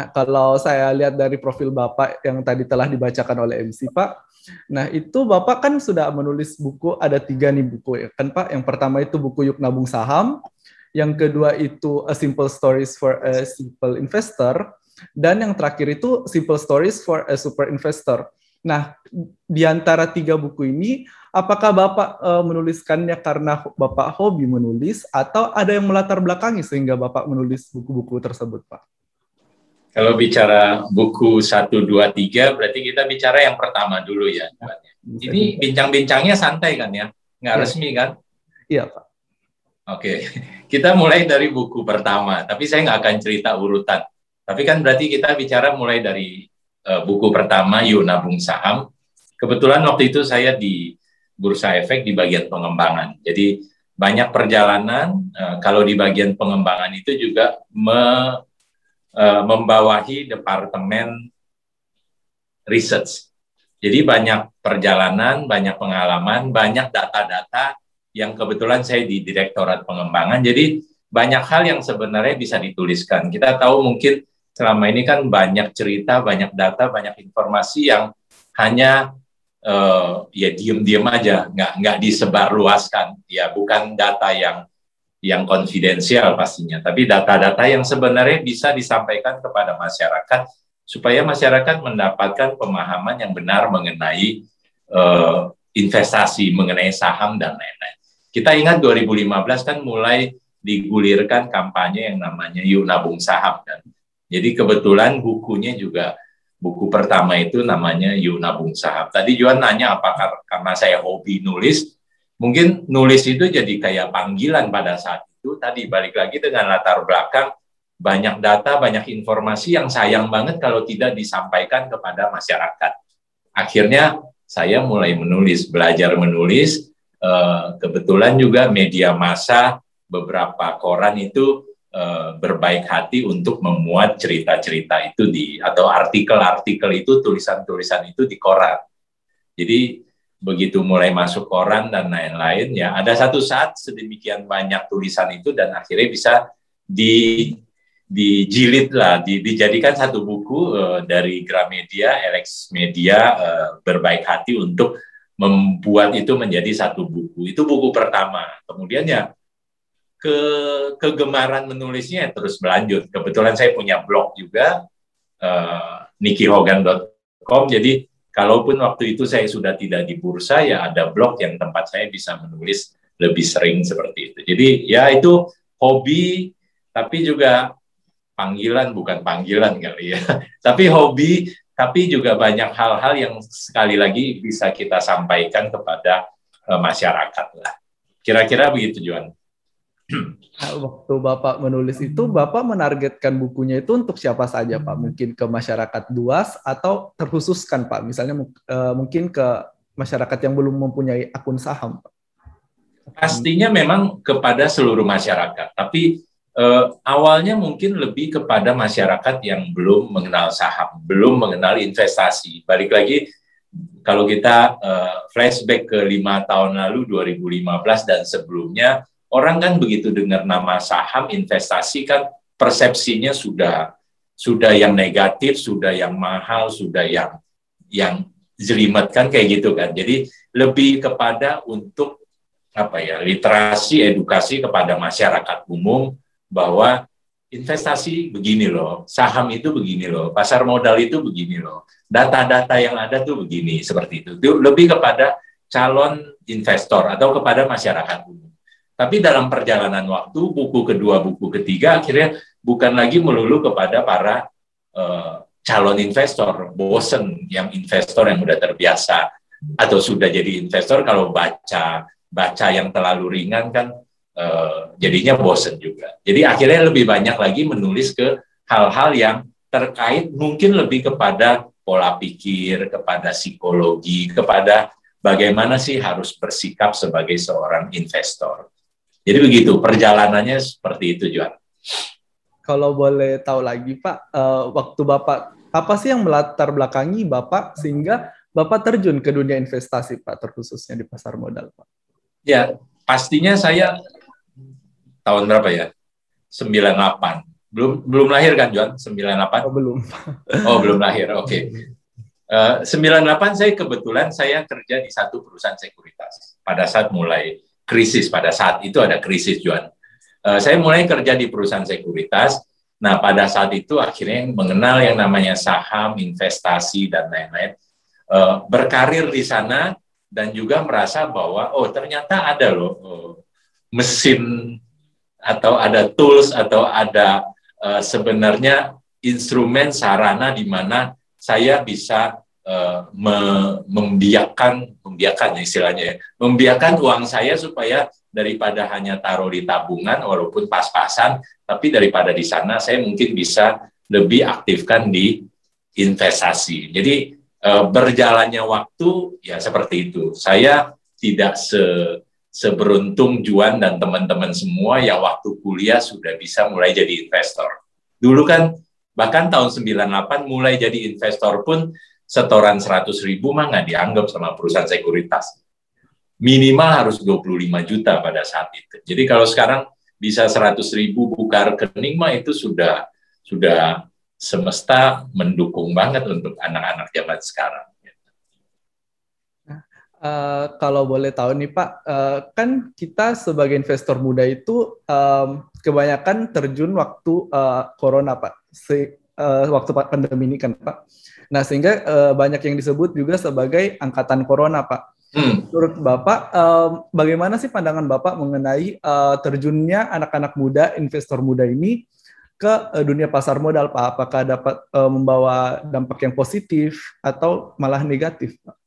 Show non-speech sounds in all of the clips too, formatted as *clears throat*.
Nah, kalau saya lihat dari profil Bapak yang tadi telah dibacakan oleh MC, Pak, nah itu Bapak kan sudah menulis buku, ada tiga nih buku ya kan Pak. Yang pertama itu buku Yuk Nabung Saham, yang kedua itu A Simple Stories for a Simple Investor, dan yang terakhir itu Simple Stories for a Super Investor. Nah, di antara tiga buku ini, apakah Bapak uh, menuliskannya karena Bapak hobi menulis atau ada yang melatar belakangi sehingga Bapak menulis buku-buku tersebut, Pak? Kalau bicara buku 1, 2, 3, berarti kita bicara yang pertama dulu ya. Ini bincang-bincangnya santai kan ya? Nggak ya. resmi kan? Iya, Pak. Oke, kita mulai dari buku pertama. Tapi saya nggak akan cerita urutan. Tapi kan berarti kita bicara mulai dari uh, buku pertama Yuk Nabung Saham. Kebetulan waktu itu saya di Bursa Efek di bagian pengembangan. Jadi banyak perjalanan. Uh, kalau di bagian pengembangan itu juga me, uh, membawahi departemen research. Jadi banyak perjalanan, banyak pengalaman, banyak data-data yang kebetulan saya di Direktorat Pengembangan. Jadi banyak hal yang sebenarnya bisa dituliskan. Kita tahu mungkin selama ini kan banyak cerita, banyak data, banyak informasi yang hanya uh, ya diem-diem aja, nggak nggak disebarluaskan. Ya bukan data yang yang konfidensial pastinya, tapi data-data yang sebenarnya bisa disampaikan kepada masyarakat supaya masyarakat mendapatkan pemahaman yang benar mengenai uh, investasi, mengenai saham dan lain-lain. Kita ingat 2015 kan mulai digulirkan kampanye yang namanya Yuk Nabung Saham kan jadi kebetulan bukunya juga buku pertama itu namanya Yuk Nabung Saham. Tadi Juan nanya apakah karena saya hobi nulis, mungkin nulis itu jadi kayak panggilan pada saat itu. Tadi balik lagi dengan latar belakang banyak data, banyak informasi yang sayang banget kalau tidak disampaikan kepada masyarakat. Akhirnya saya mulai menulis, belajar menulis. Eh, kebetulan juga media massa beberapa koran itu Eh, berbaik hati untuk memuat cerita-cerita itu di atau artikel-artikel itu tulisan-tulisan itu di koran. Jadi begitu mulai masuk koran dan lain-lain ya ada satu saat sedemikian banyak tulisan itu dan akhirnya bisa di dijilid lah, di, dijadikan satu buku uh, dari Gramedia, Alex Media uh, berbaik hati untuk membuat itu menjadi satu buku. Itu buku pertama. Kemudian ya ke kegemaran menulisnya terus berlanjut. Kebetulan saya punya blog juga uh, nikihogan.com. Jadi kalaupun waktu itu saya sudah tidak di bursa ya ada blog yang tempat saya bisa menulis lebih sering seperti itu. Jadi ya itu hobi tapi juga panggilan bukan panggilan kali ya. *laughs* tapi hobi tapi juga banyak hal-hal yang sekali lagi bisa kita sampaikan kepada uh, masyarakat lah. Kira-kira begitu Juan. Waktu Bapak menulis itu, Bapak menargetkan bukunya itu untuk siapa saja, Pak? Mungkin ke masyarakat luas atau terkhususkan, Pak? Misalnya uh, mungkin ke masyarakat yang belum mempunyai akun saham, Pak? Pastinya memang kepada seluruh masyarakat, tapi uh, awalnya mungkin lebih kepada masyarakat yang belum mengenal saham, belum mengenal investasi. Balik lagi, kalau kita uh, flashback ke lima tahun lalu, 2015 dan sebelumnya, orang kan begitu dengar nama saham investasi kan persepsinya sudah sudah yang negatif, sudah yang mahal, sudah yang yang jelimet kan kayak gitu kan. Jadi lebih kepada untuk apa ya literasi edukasi kepada masyarakat umum bahwa investasi begini loh, saham itu begini loh, pasar modal itu begini loh, data-data yang ada tuh begini seperti itu. itu lebih kepada calon investor atau kepada masyarakat umum. Tapi dalam perjalanan waktu, buku kedua, buku ketiga, akhirnya bukan lagi melulu kepada para uh, calon investor, bosen yang investor yang sudah terbiasa atau sudah jadi investor kalau baca baca yang terlalu ringan kan uh, jadinya bosen juga. Jadi akhirnya lebih banyak lagi menulis ke hal-hal yang terkait mungkin lebih kepada pola pikir, kepada psikologi, kepada bagaimana sih harus bersikap sebagai seorang investor. Jadi begitu perjalanannya seperti itu Juan. Kalau boleh tahu lagi Pak, uh, waktu Bapak apa sih yang melatar belakangi Bapak sehingga Bapak terjun ke dunia investasi Pak, terkhususnya di pasar modal Pak? Ya, pastinya saya tahun berapa ya? 98. belum belum lahir kan Juan 98 oh, belum oh belum lahir oke okay. uh, 98 saya kebetulan saya kerja di satu perusahaan sekuritas pada saat mulai krisis. Pada saat itu ada krisis Juan uh, saya mulai kerja di perusahaan sekuritas. Nah pada saat itu akhirnya mengenal yang namanya saham investasi dan lain-lain. Uh, berkarir di sana dan juga merasa bahwa oh ternyata ada loh uh, mesin atau ada tools atau ada uh, sebenarnya instrumen sarana di mana saya bisa uh, me membiarkan membiarkan istilahnya ya, membiarkan uang saya supaya daripada hanya taruh di tabungan walaupun pas-pasan tapi daripada di sana saya mungkin bisa lebih aktifkan di investasi. Jadi uh, berjalannya waktu ya seperti itu. Saya tidak se seberuntung Juan dan teman-teman semua yang waktu kuliah sudah bisa mulai jadi investor. Dulu kan bahkan tahun 98 mulai jadi investor pun setoran 100 ribu mah nggak dianggap sama perusahaan sekuritas. Minimal harus 25 juta pada saat itu. Jadi kalau sekarang bisa 100 ribu buka rekening mah itu sudah sudah semesta mendukung banget untuk anak-anak zaman sekarang. Uh, kalau boleh tahu nih Pak, uh, kan kita sebagai investor muda itu um, kebanyakan terjun waktu uh, corona Pak, Se uh, waktu pandemi ini kan Pak. Nah sehingga uh, banyak yang disebut juga sebagai angkatan corona Pak. Hmm. Menurut Bapak, um, bagaimana sih pandangan Bapak mengenai uh, terjunnya anak-anak muda, investor muda ini ke uh, dunia pasar modal Pak? Apakah dapat uh, membawa dampak yang positif atau malah negatif Pak?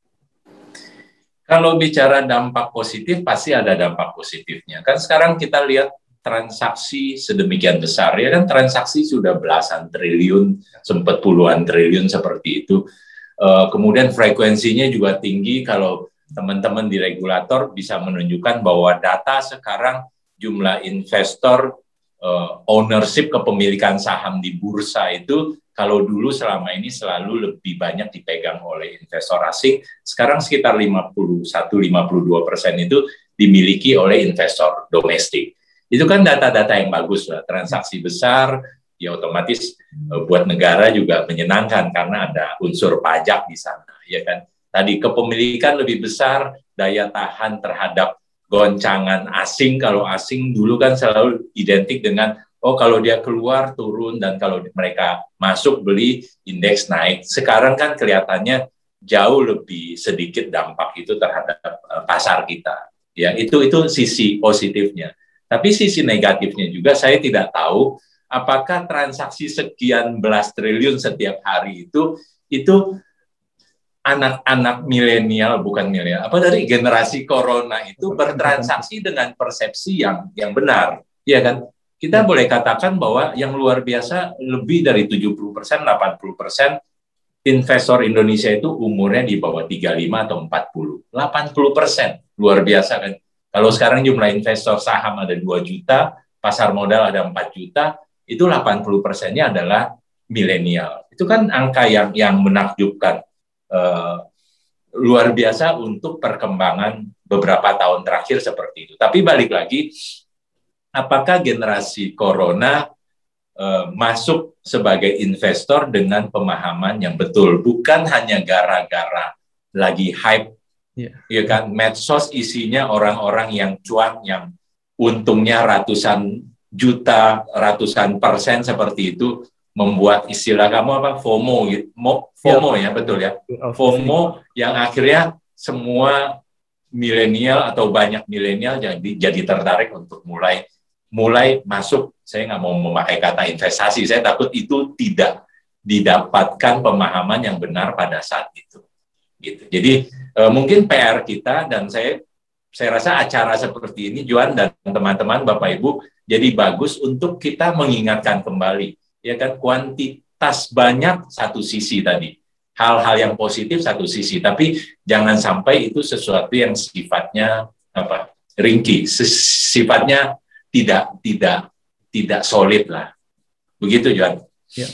Kalau bicara dampak positif, pasti ada dampak positifnya. Kan sekarang kita lihat transaksi sedemikian besar, ya kan transaksi sudah belasan triliun, sempat puluhan triliun seperti itu. Uh, kemudian frekuensinya juga tinggi kalau teman-teman di regulator bisa menunjukkan bahwa data sekarang jumlah investor uh, ownership kepemilikan saham di bursa itu kalau dulu selama ini selalu lebih banyak dipegang oleh investor asing, sekarang sekitar 51-52 persen itu dimiliki oleh investor domestik. Itu kan data-data yang bagus lah, transaksi besar, ya otomatis uh, buat negara juga menyenangkan karena ada unsur pajak di sana, ya kan. Tadi kepemilikan lebih besar, daya tahan terhadap goncangan asing. Kalau asing dulu kan selalu identik dengan oh kalau dia keluar turun dan kalau mereka masuk beli indeks naik. Sekarang kan kelihatannya jauh lebih sedikit dampak itu terhadap uh, pasar kita. Ya, itu itu sisi positifnya. Tapi sisi negatifnya juga saya tidak tahu apakah transaksi sekian belas triliun setiap hari itu itu anak-anak milenial bukan milenial apa dari generasi corona itu bertransaksi dengan persepsi yang yang benar ya kan kita hmm. boleh katakan bahwa yang luar biasa lebih dari 70 persen, 80 persen investor Indonesia itu umurnya di bawah 35 atau 40. 80 persen, luar biasa kan. Kalau sekarang jumlah investor saham ada 2 juta, pasar modal ada 4 juta, itu 80 persennya adalah milenial. Itu kan angka yang yang menakjubkan. Uh, luar biasa untuk perkembangan beberapa tahun terakhir seperti itu. Tapi balik lagi, apakah generasi corona uh, masuk sebagai investor dengan pemahaman yang betul, bukan hanya gara-gara lagi hype, yeah. ya kan? Medsos isinya orang-orang yang cuan, yang untungnya ratusan juta, ratusan persen seperti itu, membuat istilah kamu apa FOMO, gitu. FOMO ya, ya betul ya, FOMO yang akhirnya semua milenial atau banyak milenial jadi jadi tertarik untuk mulai mulai masuk, saya nggak mau memakai kata investasi, saya takut itu tidak didapatkan pemahaman yang benar pada saat itu. Gitu. Jadi eh, mungkin PR kita dan saya saya rasa acara seperti ini Juan dan teman-teman Bapak Ibu jadi bagus untuk kita mengingatkan kembali ya kan kuantitas banyak satu sisi tadi hal-hal yang positif satu sisi tapi jangan sampai itu sesuatu yang sifatnya apa ringkih sifatnya tidak tidak tidak solid lah. Begitu Juan. Ya.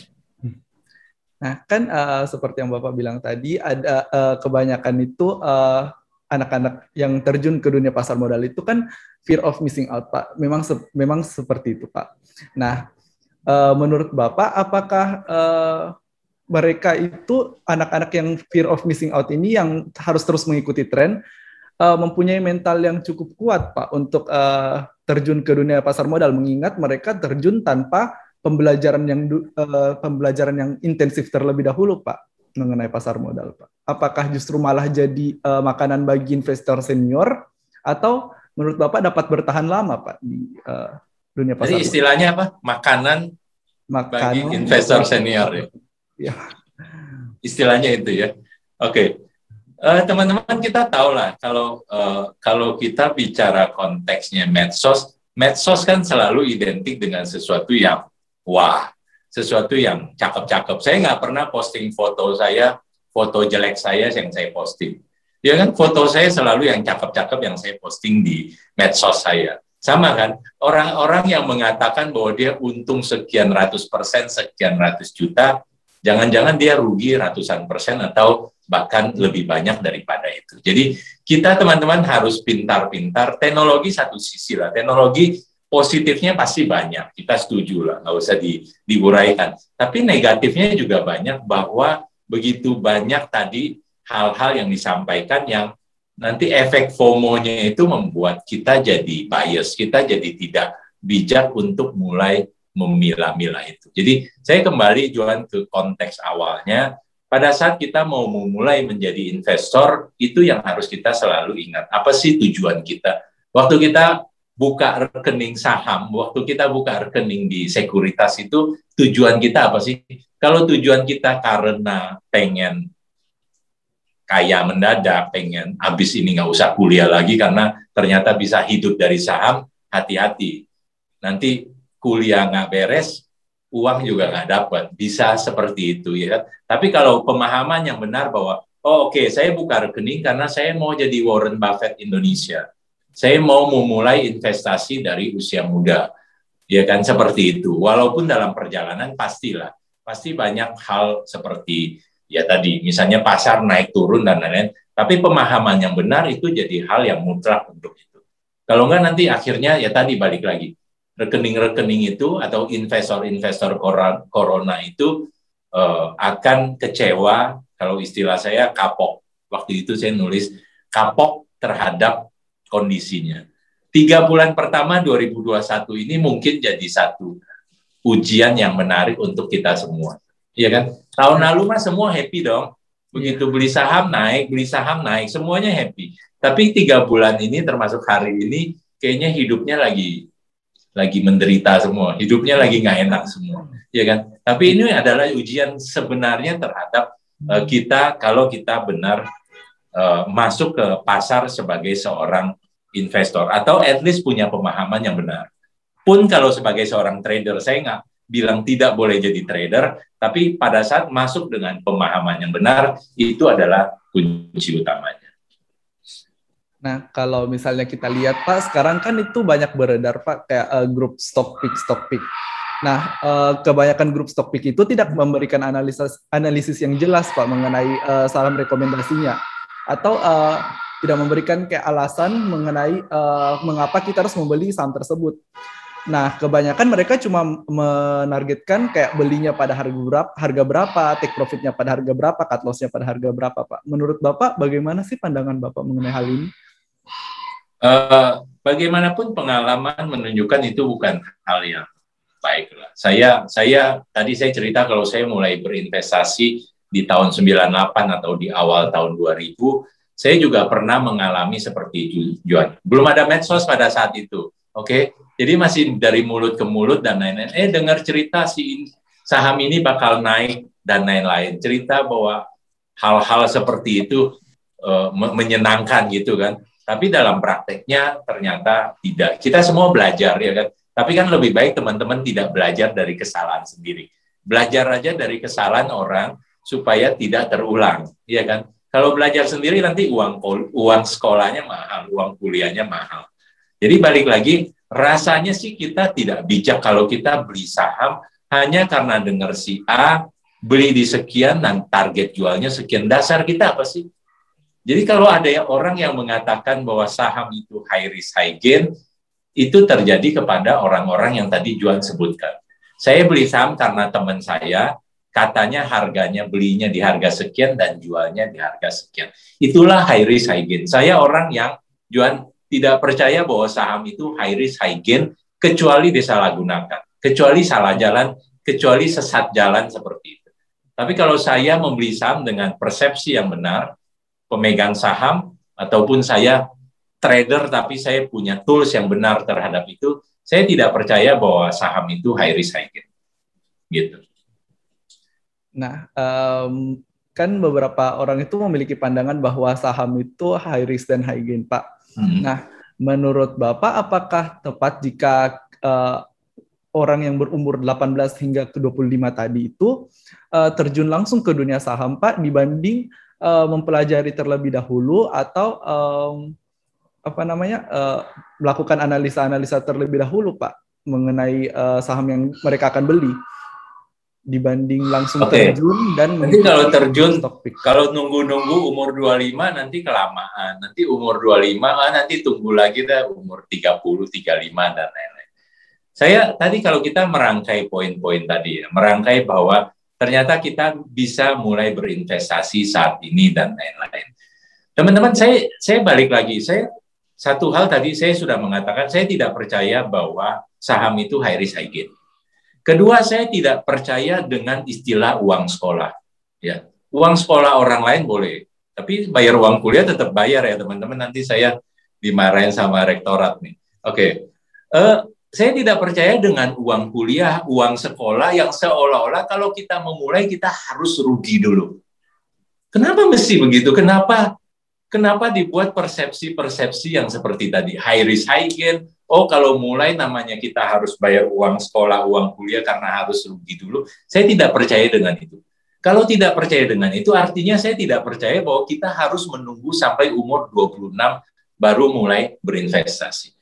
Nah, kan uh, seperti yang Bapak bilang tadi ada uh, kebanyakan itu uh, anak-anak yang terjun ke dunia pasar modal itu kan fear of missing out, Pak. Memang se memang seperti itu, Pak. Nah, Uh, menurut Bapak, apakah uh, mereka itu anak-anak yang fear of missing out ini yang harus terus mengikuti tren, uh, mempunyai mental yang cukup kuat, Pak, untuk uh, terjun ke dunia pasar modal, mengingat mereka terjun tanpa pembelajaran yang uh, pembelajaran yang intensif terlebih dahulu, Pak, mengenai pasar modal, Pak. Apakah justru malah jadi uh, makanan bagi investor senior atau menurut Bapak dapat bertahan lama, Pak, di uh, dunia pasar. Jadi istilahnya apa? Makanan, Makanan bagi investor senior ya. ya. Istilahnya itu ya. Oke. Okay. Uh, teman-teman kita tahu lah kalau uh, kalau kita bicara konteksnya medsos, medsos kan selalu identik dengan sesuatu yang wah, sesuatu yang cakep-cakep. Saya nggak pernah posting foto saya, foto jelek saya yang saya posting. Ya kan foto saya selalu yang cakep-cakep yang saya posting di medsos saya. Sama kan, orang-orang yang mengatakan bahwa dia untung sekian ratus persen, sekian ratus juta, jangan-jangan dia rugi ratusan persen atau bahkan lebih banyak daripada itu. Jadi kita teman-teman harus pintar-pintar, teknologi satu sisi lah, teknologi positifnya pasti banyak, kita setuju lah, nggak usah di, diuraikan. Tapi negatifnya juga banyak bahwa begitu banyak tadi hal-hal yang disampaikan yang nanti efek FOMO-nya itu membuat kita jadi bias, kita jadi tidak bijak untuk mulai memilah-milah itu. Jadi saya kembali jualan ke konteks awalnya, pada saat kita mau memulai menjadi investor, itu yang harus kita selalu ingat. Apa sih tujuan kita? Waktu kita buka rekening saham, waktu kita buka rekening di sekuritas itu, tujuan kita apa sih? Kalau tujuan kita karena pengen kaya mendadak, pengen habis ini nggak usah kuliah lagi karena ternyata bisa hidup dari saham, hati-hati. Nanti kuliah nggak beres, uang juga nggak dapat. Bisa seperti itu ya. Tapi kalau pemahaman yang benar bahwa, oh oke, okay, saya buka rekening karena saya mau jadi Warren Buffett Indonesia. Saya mau memulai investasi dari usia muda. Ya kan seperti itu. Walaupun dalam perjalanan pastilah, pasti banyak hal seperti ya tadi misalnya pasar naik turun dan lain-lain. Tapi pemahaman yang benar itu jadi hal yang mutlak untuk itu. Kalau enggak nanti akhirnya ya tadi balik lagi. Rekening-rekening itu atau investor-investor corona itu uh, akan kecewa. Kalau istilah saya kapok. Waktu itu saya nulis kapok terhadap kondisinya tiga bulan pertama 2021 ini mungkin jadi satu ujian yang menarik untuk kita semua Iya kan? Tahun lalu mah semua happy dong. Begitu beli saham naik, beli saham naik, semuanya happy. Tapi tiga bulan ini termasuk hari ini, kayaknya hidupnya lagi lagi menderita semua, hidupnya lagi nggak enak semua, ya kan? Tapi ini adalah ujian sebenarnya terhadap uh, kita kalau kita benar uh, masuk ke pasar sebagai seorang investor atau at least punya pemahaman yang benar. Pun kalau sebagai seorang trader, saya nggak bilang tidak boleh jadi trader, tapi pada saat masuk dengan pemahaman yang benar, itu adalah kunci utamanya. Nah, kalau misalnya kita lihat Pak, sekarang kan itu banyak beredar Pak kayak uh, grup stock pick stock pick. Nah, uh, kebanyakan grup stock pick itu tidak memberikan analisis analisis yang jelas Pak mengenai uh, salam rekomendasinya atau uh, tidak memberikan kayak alasan mengenai uh, mengapa kita harus membeli saham tersebut. Nah, kebanyakan mereka cuma menargetkan kayak belinya pada harga berapa, harga berapa, take profitnya pada harga berapa, cut lossnya pada harga berapa, Pak. Menurut Bapak, bagaimana sih pandangan Bapak mengenai hal ini? Uh, bagaimanapun pengalaman menunjukkan itu bukan hal yang baik. Saya, saya tadi saya cerita kalau saya mulai berinvestasi di tahun 98 atau di awal tahun 2000, saya juga pernah mengalami seperti itu, Juan. Belum ada medsos pada saat itu, oke? Okay? Jadi masih dari mulut ke mulut dan lain-lain. Eh dengar cerita si saham ini bakal naik dan lain-lain. Cerita bahwa hal-hal seperti itu uh, menyenangkan gitu kan. Tapi dalam prakteknya ternyata tidak. Kita semua belajar ya kan. Tapi kan lebih baik teman-teman tidak belajar dari kesalahan sendiri. Belajar aja dari kesalahan orang supaya tidak terulang, ya kan? Kalau belajar sendiri nanti uang uang sekolahnya mahal, uang kuliahnya mahal. Jadi balik lagi rasanya sih kita tidak bijak kalau kita beli saham hanya karena dengar si A beli di sekian dan target jualnya sekian. Dasar kita apa sih? Jadi kalau ada yang orang yang mengatakan bahwa saham itu high risk high gain, itu terjadi kepada orang-orang yang tadi Juan sebutkan. Saya beli saham karena teman saya katanya harganya belinya di harga sekian dan jualnya di harga sekian. Itulah high risk high gain. Saya orang yang jual tidak percaya bahwa saham itu high risk high gain kecuali disalahgunakan, kecuali salah jalan, kecuali sesat jalan seperti itu. Tapi kalau saya membeli saham dengan persepsi yang benar, pemegang saham ataupun saya trader tapi saya punya tools yang benar terhadap itu, saya tidak percaya bahwa saham itu high risk high gain. Gitu. Nah, um, kan beberapa orang itu memiliki pandangan bahwa saham itu high risk dan high gain, Pak. Hmm. Nah, menurut Bapak apakah tepat jika uh, orang yang berumur 18 hingga ke 25 tadi itu uh, terjun langsung ke dunia saham, Pak, dibanding uh, mempelajari terlebih dahulu atau um, apa namanya uh, melakukan analisa-analisa terlebih dahulu, Pak, mengenai uh, saham yang mereka akan beli? Dibanding langsung okay. terjun dan nanti kalau terjun kalau nunggu-nunggu umur 25 nanti kelamaan. Nanti umur 25 ah, nanti tunggu lagi dah umur 30 35 dan lain-lain. Saya tadi kalau kita merangkai poin-poin tadi ya merangkai bahwa ternyata kita bisa mulai berinvestasi saat ini dan lain-lain. Teman-teman saya saya balik lagi. Saya satu hal tadi saya sudah mengatakan saya tidak percaya bahwa saham itu high risk high gain Kedua, saya tidak percaya dengan istilah uang sekolah. Ya, uang sekolah orang lain boleh, tapi bayar uang kuliah tetap bayar ya teman-teman. Nanti saya dimarahin sama rektorat nih. Oke, okay. uh, eh, saya tidak percaya dengan uang kuliah, uang sekolah yang seolah-olah kalau kita memulai kita harus rugi dulu. Kenapa mesti begitu? Kenapa? Kenapa dibuat persepsi-persepsi yang seperti tadi high risk high gain, oh kalau mulai namanya kita harus bayar uang sekolah, uang kuliah karena harus rugi dulu. Saya tidak percaya dengan itu. Kalau tidak percaya dengan itu artinya saya tidak percaya bahwa kita harus menunggu sampai umur 26 baru mulai berinvestasi.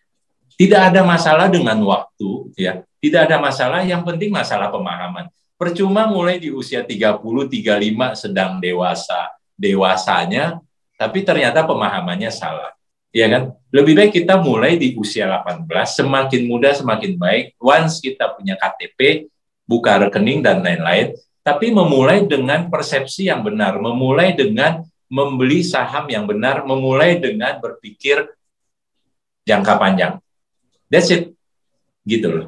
Tidak ada masalah dengan waktu ya. Tidak ada masalah, yang penting masalah pemahaman. Percuma mulai di usia 30, 35 sedang dewasa, dewasanya tapi ternyata pemahamannya salah ya kan? Lebih baik kita mulai di usia 18, semakin muda semakin baik. Once kita punya KTP, buka rekening dan lain-lain, tapi memulai dengan persepsi yang benar, memulai dengan membeli saham yang benar, memulai dengan berpikir jangka panjang. That's it. Gitu loh.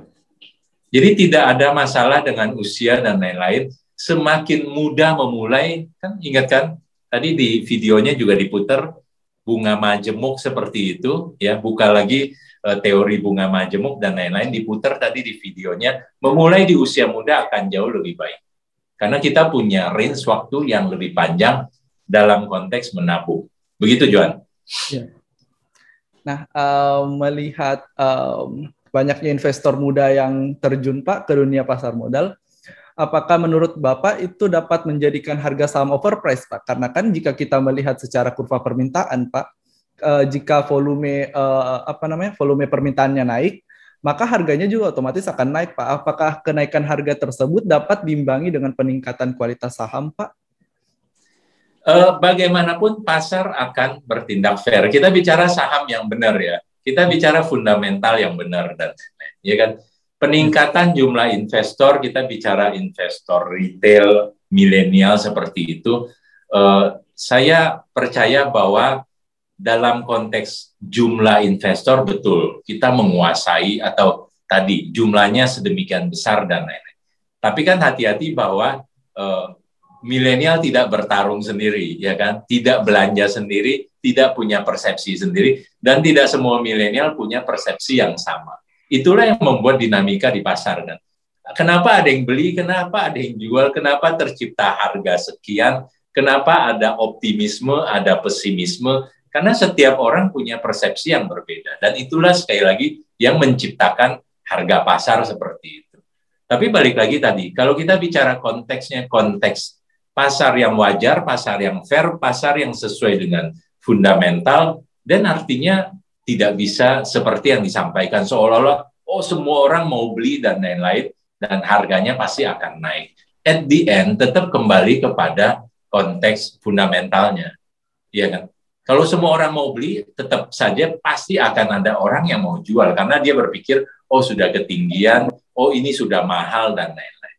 Jadi tidak ada masalah dengan usia dan lain-lain. Semakin mudah memulai, kan ingat kan, tadi di videonya juga diputar, bunga majemuk seperti itu ya buka lagi uh, teori bunga majemuk dan lain-lain diputar tadi di videonya memulai di usia muda akan jauh lebih baik. Karena kita punya range waktu yang lebih panjang dalam konteks menabung. Begitu Johan? Ya. nah um, melihat um, banyaknya investor muda yang terjun Pak ke dunia pasar modal apakah menurut Bapak itu dapat menjadikan harga saham overpriced, Pak? Karena kan jika kita melihat secara kurva permintaan, Pak, uh, jika volume uh, apa namanya volume permintaannya naik, maka harganya juga otomatis akan naik, Pak. Apakah kenaikan harga tersebut dapat diimbangi dengan peningkatan kualitas saham, Pak? Uh, bagaimanapun pasar akan bertindak fair. Kita bicara saham yang benar ya. Kita bicara fundamental yang benar dan ya kan peningkatan jumlah investor, kita bicara investor retail, milenial seperti itu, uh, saya percaya bahwa dalam konteks jumlah investor betul kita menguasai atau tadi jumlahnya sedemikian besar dan lain-lain. Tapi kan hati-hati bahwa uh, milenial tidak bertarung sendiri, ya kan? Tidak belanja sendiri, tidak punya persepsi sendiri, dan tidak semua milenial punya persepsi yang sama. Itulah yang membuat dinamika di pasar kan. Kenapa ada yang beli, kenapa ada yang jual, kenapa tercipta harga sekian, kenapa ada optimisme, ada pesimisme, karena setiap orang punya persepsi yang berbeda. Dan itulah sekali lagi yang menciptakan harga pasar seperti itu. Tapi balik lagi tadi, kalau kita bicara konteksnya konteks pasar yang wajar, pasar yang fair, pasar yang sesuai dengan fundamental, dan artinya tidak bisa seperti yang disampaikan seolah-olah oh semua orang mau beli dan lain-lain dan harganya pasti akan naik. At the end tetap kembali kepada konteks fundamentalnya. Iya kan? Kalau semua orang mau beli, tetap saja pasti akan ada orang yang mau jual karena dia berpikir, oh sudah ketinggian, oh ini sudah mahal dan lain-lain.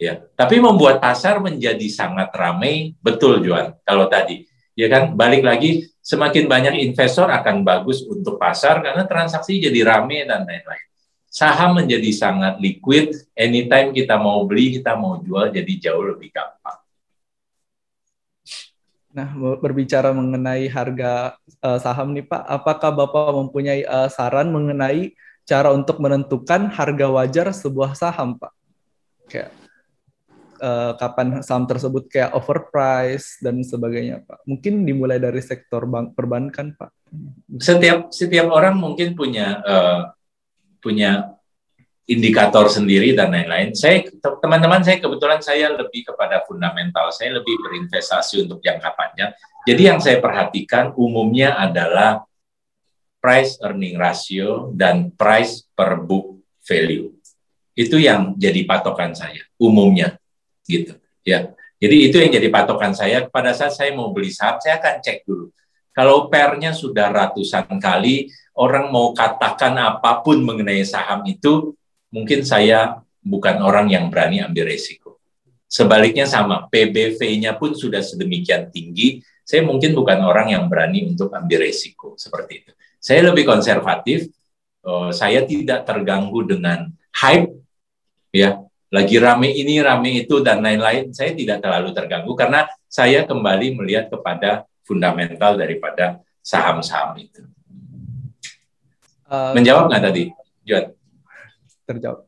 Ya, tapi membuat pasar menjadi sangat ramai, betul Juan. Kalau tadi, ya kan, balik lagi semakin banyak investor akan bagus untuk pasar karena transaksi jadi ramai dan lain-lain. Saham menjadi sangat liquid, anytime kita mau beli, kita mau jual jadi jauh lebih gampang. Nah, berbicara mengenai harga uh, saham nih Pak, apakah Bapak mempunyai uh, saran mengenai cara untuk menentukan harga wajar sebuah saham Pak? Kayak uh, kapan saham tersebut kayak overprice dan sebagainya Pak. Mungkin dimulai dari sektor bank perbankan Pak. Setiap setiap orang mungkin punya uh, punya indikator sendiri dan lain-lain. Saya teman-teman saya kebetulan saya lebih kepada fundamental, saya lebih berinvestasi untuk jangka panjang. Jadi yang saya perhatikan umumnya adalah price earning ratio dan price per book value. Itu yang jadi patokan saya umumnya gitu ya. Jadi itu yang jadi patokan saya pada saat saya mau beli saham saya akan cek dulu. Kalau pernya sudah ratusan kali, orang mau katakan apa pun mengenai saham itu, mungkin saya bukan orang yang berani ambil resiko. Sebaliknya sama, PBV-nya pun sudah sedemikian tinggi, saya mungkin bukan orang yang berani untuk ambil resiko seperti itu. Saya lebih konservatif, uh, saya tidak terganggu dengan hype, ya lagi rame ini, rame itu, dan lain-lain, saya tidak terlalu terganggu karena saya kembali melihat kepada fundamental daripada saham-saham itu. Uh, Menjawab nggak tadi, Juan? terjawab.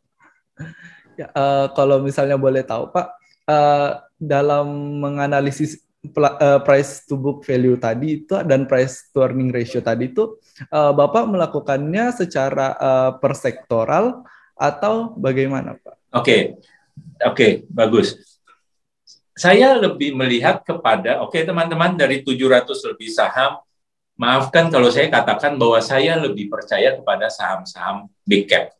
Ya, uh, kalau misalnya boleh tahu Pak, uh, dalam menganalisis uh, price to book value tadi itu dan price to earning ratio tadi itu, uh, Bapak melakukannya secara uh, persektoral atau bagaimana Pak? Oke, okay. oke, okay, bagus. Saya lebih melihat kepada, oke okay, teman-teman dari 700 lebih saham, maafkan kalau saya katakan bahwa saya lebih percaya kepada saham-saham big cap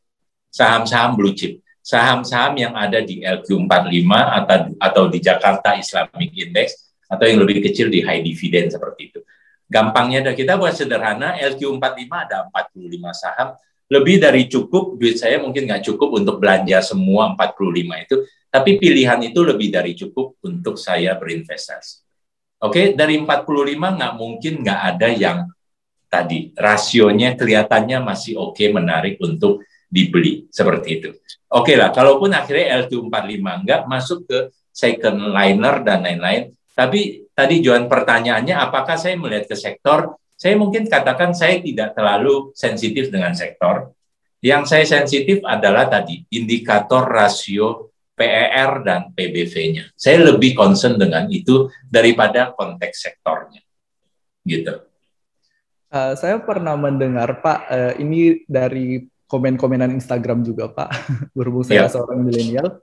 saham-saham blue chip, saham-saham yang ada di LQ45 atau atau di Jakarta Islamic Index atau yang lebih kecil di high dividend seperti itu. Gampangnya kita buat sederhana, LQ45 ada 45 saham, lebih dari cukup, duit saya mungkin nggak cukup untuk belanja semua 45 itu, tapi pilihan itu lebih dari cukup untuk saya berinvestasi. Oke, dari 45 nggak mungkin nggak ada yang tadi rasionya kelihatannya masih oke okay, menarik untuk dibeli seperti itu. Oke okay lah, kalaupun akhirnya LQ45 enggak masuk ke second liner dan lain-lain. Tapi tadi Johan pertanyaannya apakah saya melihat ke sektor? Saya mungkin katakan saya tidak terlalu sensitif dengan sektor. Yang saya sensitif adalah tadi indikator rasio PER dan PBV-nya. Saya lebih concern dengan itu daripada konteks sektornya. Gitu. Uh, saya pernah mendengar Pak, uh, ini dari komen-komenan Instagram juga Pak, *laughs* berhubung saya yeah. seorang milenial.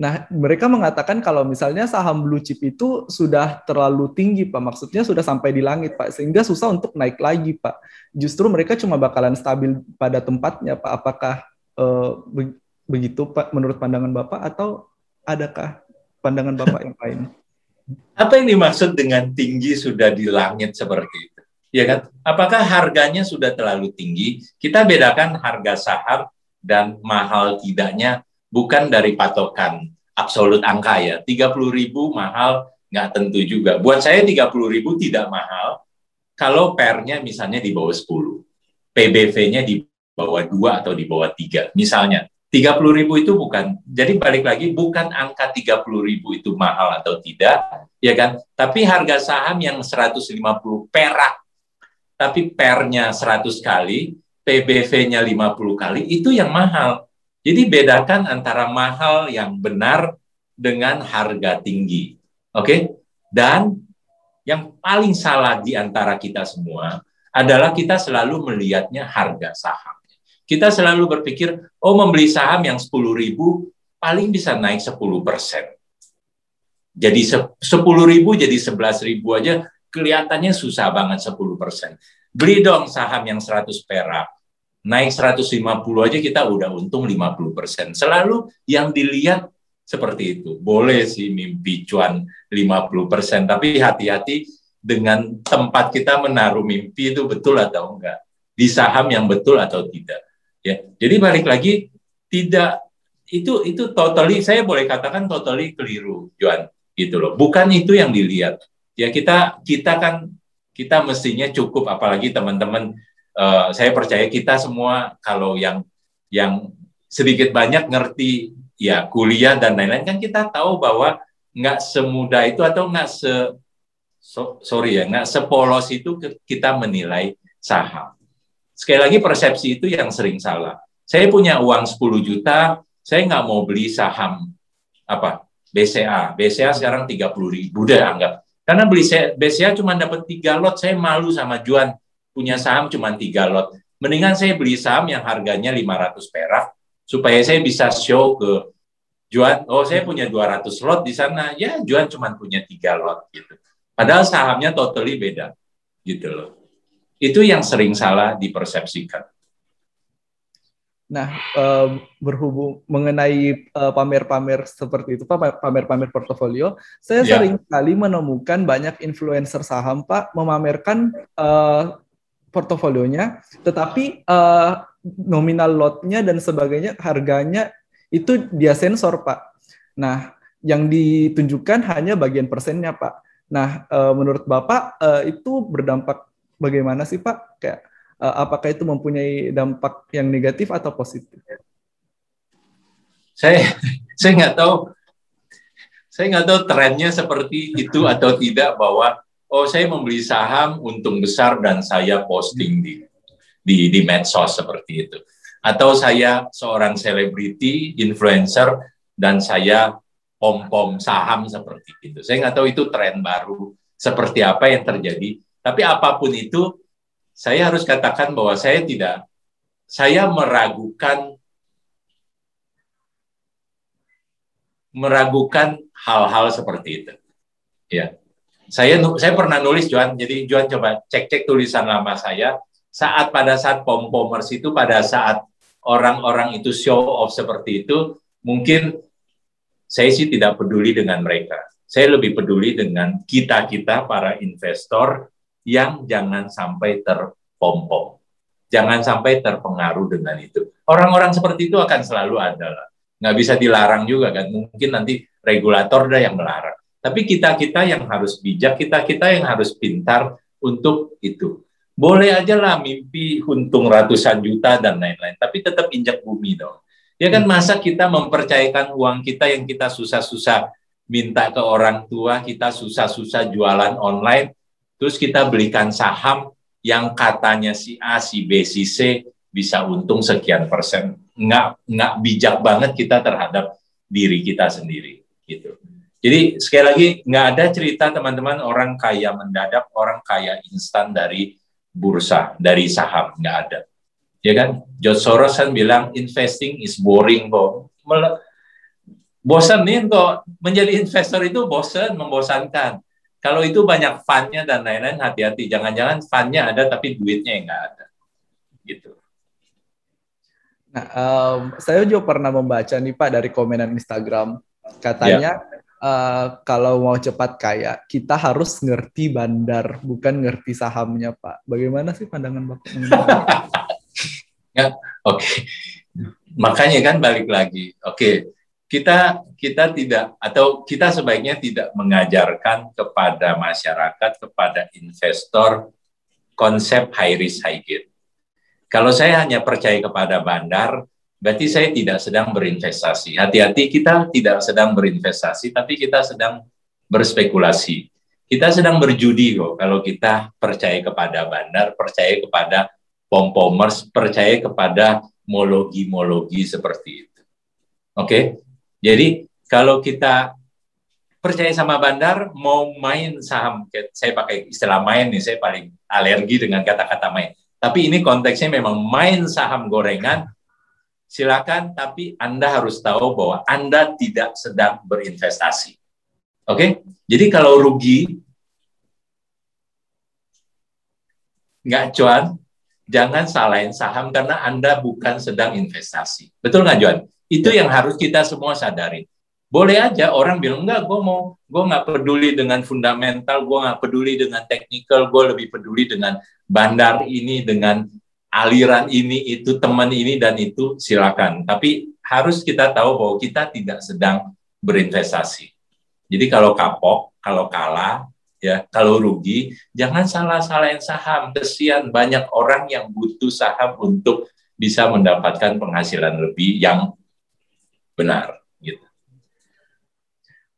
Nah, mereka mengatakan kalau misalnya saham blue chip itu sudah terlalu tinggi Pak, maksudnya sudah sampai di langit Pak, sehingga susah untuk naik lagi Pak. Justru mereka cuma bakalan stabil pada tempatnya Pak. Apakah uh, begitu Pak menurut pandangan Bapak atau adakah pandangan Bapak yang lain? Apa yang dimaksud dengan tinggi sudah di langit seperti itu? ya kan? Apakah harganya sudah terlalu tinggi? Kita bedakan harga saham dan mahal tidaknya bukan dari patokan absolut angka ya. 30 ribu mahal nggak tentu juga. Buat saya 30 ribu tidak mahal kalau pernya misalnya di bawah 10. PBV-nya di bawah 2 atau di bawah 3. Misalnya 30 ribu itu bukan, jadi balik lagi bukan angka 30 ribu itu mahal atau tidak, ya kan? Tapi harga saham yang 150 perak tapi pernya 100 kali, PBV-nya 50 kali, itu yang mahal. Jadi bedakan antara mahal yang benar dengan harga tinggi. Oke? Okay? Dan yang paling salah di antara kita semua adalah kita selalu melihatnya harga saham. Kita selalu berpikir, oh membeli saham yang 10 ribu paling bisa naik 10 persen. Jadi 10 ribu jadi 11 ribu aja kelihatannya susah banget 10 persen. Beli dong saham yang 100 perak. Naik 150 aja kita udah untung 50 persen. Selalu yang dilihat seperti itu. Boleh sih mimpi cuan 50 persen, tapi hati-hati dengan tempat kita menaruh mimpi itu betul atau enggak. Di saham yang betul atau tidak. Ya, jadi balik lagi tidak itu itu totally saya boleh katakan totally keliru, Juan, gitu loh. Bukan itu yang dilihat. Ya kita kita kan kita mestinya cukup, apalagi teman-teman. Uh, saya percaya kita semua kalau yang yang sedikit banyak ngerti ya kuliah dan lain-lain kan kita tahu bahwa nggak semudah itu atau nggak se so, sorry ya nggak sepolos itu kita menilai saham Sekali lagi persepsi itu yang sering salah. Saya punya uang 10 juta, saya nggak mau beli saham apa BCA. BCA sekarang 30 ribu deh anggap. Karena beli BCA cuma dapat tiga lot, saya malu sama Juan punya saham cuma tiga lot. Mendingan saya beli saham yang harganya 500 perak supaya saya bisa show ke Juan, oh saya punya 200 lot di sana, ya Juan cuma punya tiga lot gitu. Padahal sahamnya totally beda gitu loh. Itu yang sering salah dipersepsikan. Nah, eh, berhubung mengenai eh, pamer-pamer seperti itu, Pak, pamer-pamer portofolio, saya ya. sering kali menemukan banyak influencer saham, Pak, memamerkan eh, portofolionya, tetapi eh, nominal lotnya dan sebagainya, harganya itu dia sensor, Pak. Nah, yang ditunjukkan hanya bagian persennya, Pak. Nah, eh, menurut Bapak eh, itu berdampak bagaimana sih Pak? Kayak uh, apakah itu mempunyai dampak yang negatif atau positif? Saya saya nggak tahu saya nggak tahu trennya seperti itu atau tidak bahwa oh saya membeli saham untung besar dan saya posting di di, di medsos seperti itu. Atau saya seorang selebriti influencer dan saya pom pom saham seperti itu. Saya nggak tahu itu tren baru seperti apa yang terjadi. Tapi apa pun itu, saya harus katakan bahwa saya tidak, saya meragukan meragukan hal-hal seperti itu. Ya, saya saya pernah nulis Juan, jadi Juan coba cek-cek tulisan lama saya saat pada saat pom pomers itu pada saat orang-orang itu show off seperti itu, mungkin saya sih tidak peduli dengan mereka. Saya lebih peduli dengan kita-kita para investor yang jangan sampai terpompong. Jangan sampai terpengaruh dengan itu. Orang-orang seperti itu akan selalu ada. Nggak bisa dilarang juga kan. Mungkin nanti regulator dah yang melarang. Tapi kita-kita yang harus bijak, kita-kita yang harus pintar untuk itu. Boleh aja lah mimpi untung ratusan juta dan lain-lain. Tapi tetap injak bumi dong. Ya kan masa kita mempercayakan uang kita yang kita susah-susah minta ke orang tua, kita susah-susah jualan online, terus kita belikan saham yang katanya si A, si B, si C bisa untung sekian persen. Nggak, nggak bijak banget kita terhadap diri kita sendiri. gitu. Jadi sekali lagi nggak ada cerita teman-teman orang kaya mendadak, orang kaya instan dari bursa, dari saham, nggak ada. Ya kan? George Soros kan bilang investing is boring kok. Bosanin kok menjadi investor itu bosan, membosankan. Kalau itu banyak funnya dan lain-lain, hati-hati. Jangan-jangan funnya ada tapi duitnya yang nggak ada. Gitu. Nah, um, saya juga pernah membaca nih Pak dari komenan Instagram. Katanya yeah. Uh, kalau mau cepat kaya, kita harus ngerti bandar, bukan ngerti sahamnya Pak. Bagaimana sih pandangan Bapak? *laughs* ya, Oke. Okay. Makanya kan balik lagi. Oke, okay kita kita tidak atau kita sebaiknya tidak mengajarkan kepada masyarakat kepada investor konsep high risk high gain. Kalau saya hanya percaya kepada bandar, berarti saya tidak sedang berinvestasi. Hati-hati kita tidak sedang berinvestasi, tapi kita sedang berspekulasi. Kita sedang berjudi kok kalau kita percaya kepada bandar, percaya kepada pom-pomers, percaya kepada mologi-mologi seperti itu. Oke, okay? Jadi kalau kita percaya sama bandar, mau main saham, saya pakai istilah main nih, saya paling alergi dengan kata-kata main. Tapi ini konteksnya memang main saham gorengan, silakan, tapi Anda harus tahu bahwa Anda tidak sedang berinvestasi. Oke? Okay? Jadi kalau rugi, nggak cuan, jangan salahin saham karena Anda bukan sedang investasi. Betul nggak Juan? Itu yang harus kita semua sadari. Boleh aja orang bilang, enggak, gue mau, gue nggak peduli dengan fundamental, gue nggak peduli dengan teknikal, gue lebih peduli dengan bandar ini, dengan aliran ini itu teman ini dan itu silakan. Tapi harus kita tahu bahwa kita tidak sedang berinvestasi. Jadi kalau kapok, kalau kalah, ya kalau rugi, jangan salah-salahin saham. Kesian banyak orang yang butuh saham untuk bisa mendapatkan penghasilan lebih yang benar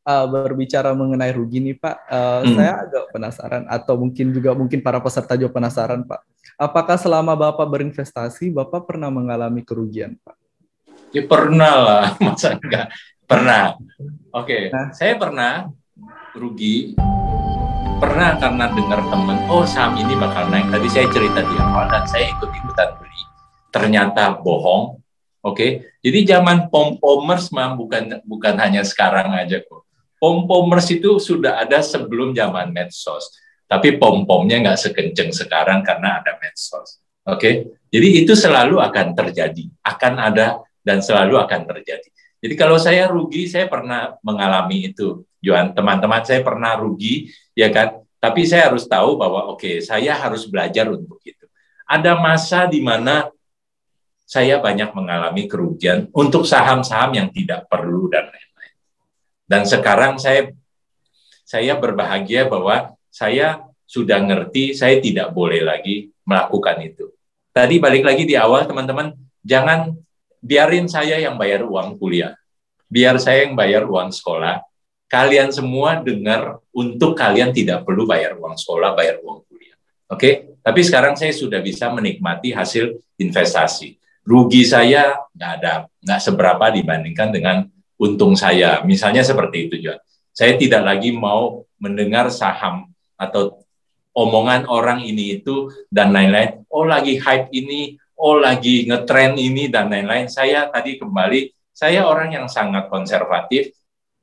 uh, berbicara mengenai rugi nih Pak, uh, hmm. saya agak penasaran atau mungkin juga mungkin para peserta juga penasaran Pak. Apakah selama Bapak berinvestasi, Bapak pernah mengalami kerugian Pak? Ya pernah lah, *laughs* masa enggak? Pernah. Oke, okay. nah. saya pernah rugi. Pernah karena dengar teman, oh saham ini bakal naik. Tadi saya cerita di awal dan saya ikut-ikutan beli. Ternyata bohong. Oke, okay? jadi zaman pom-pomers mah bukan bukan hanya sekarang aja kok pom-pomers itu sudah ada sebelum zaman medsos. Tapi pom-pomnya nggak sekenceng sekarang karena ada medsos. Oke, okay? jadi itu selalu akan terjadi, akan ada dan selalu akan terjadi. Jadi kalau saya rugi, saya pernah mengalami itu, Johan. Teman-teman saya pernah rugi, ya kan? Tapi saya harus tahu bahwa oke, okay, saya harus belajar untuk itu. Ada masa di mana saya banyak mengalami kerugian untuk saham-saham yang tidak perlu dan lain dan sekarang saya saya berbahagia bahwa saya sudah ngerti, saya tidak boleh lagi melakukan itu. Tadi balik lagi di awal teman-teman, jangan biarin saya yang bayar uang kuliah. Biar saya yang bayar uang sekolah. Kalian semua dengar untuk kalian tidak perlu bayar uang sekolah, bayar uang kuliah. Oke? Tapi sekarang saya sudah bisa menikmati hasil investasi. Rugi saya nggak ada, nggak seberapa dibandingkan dengan untung saya. Misalnya seperti itu, John. Saya tidak lagi mau mendengar saham atau omongan orang ini itu dan lain-lain. Oh lagi hype ini, oh lagi ngetrend ini dan lain-lain. Saya tadi kembali, saya orang yang sangat konservatif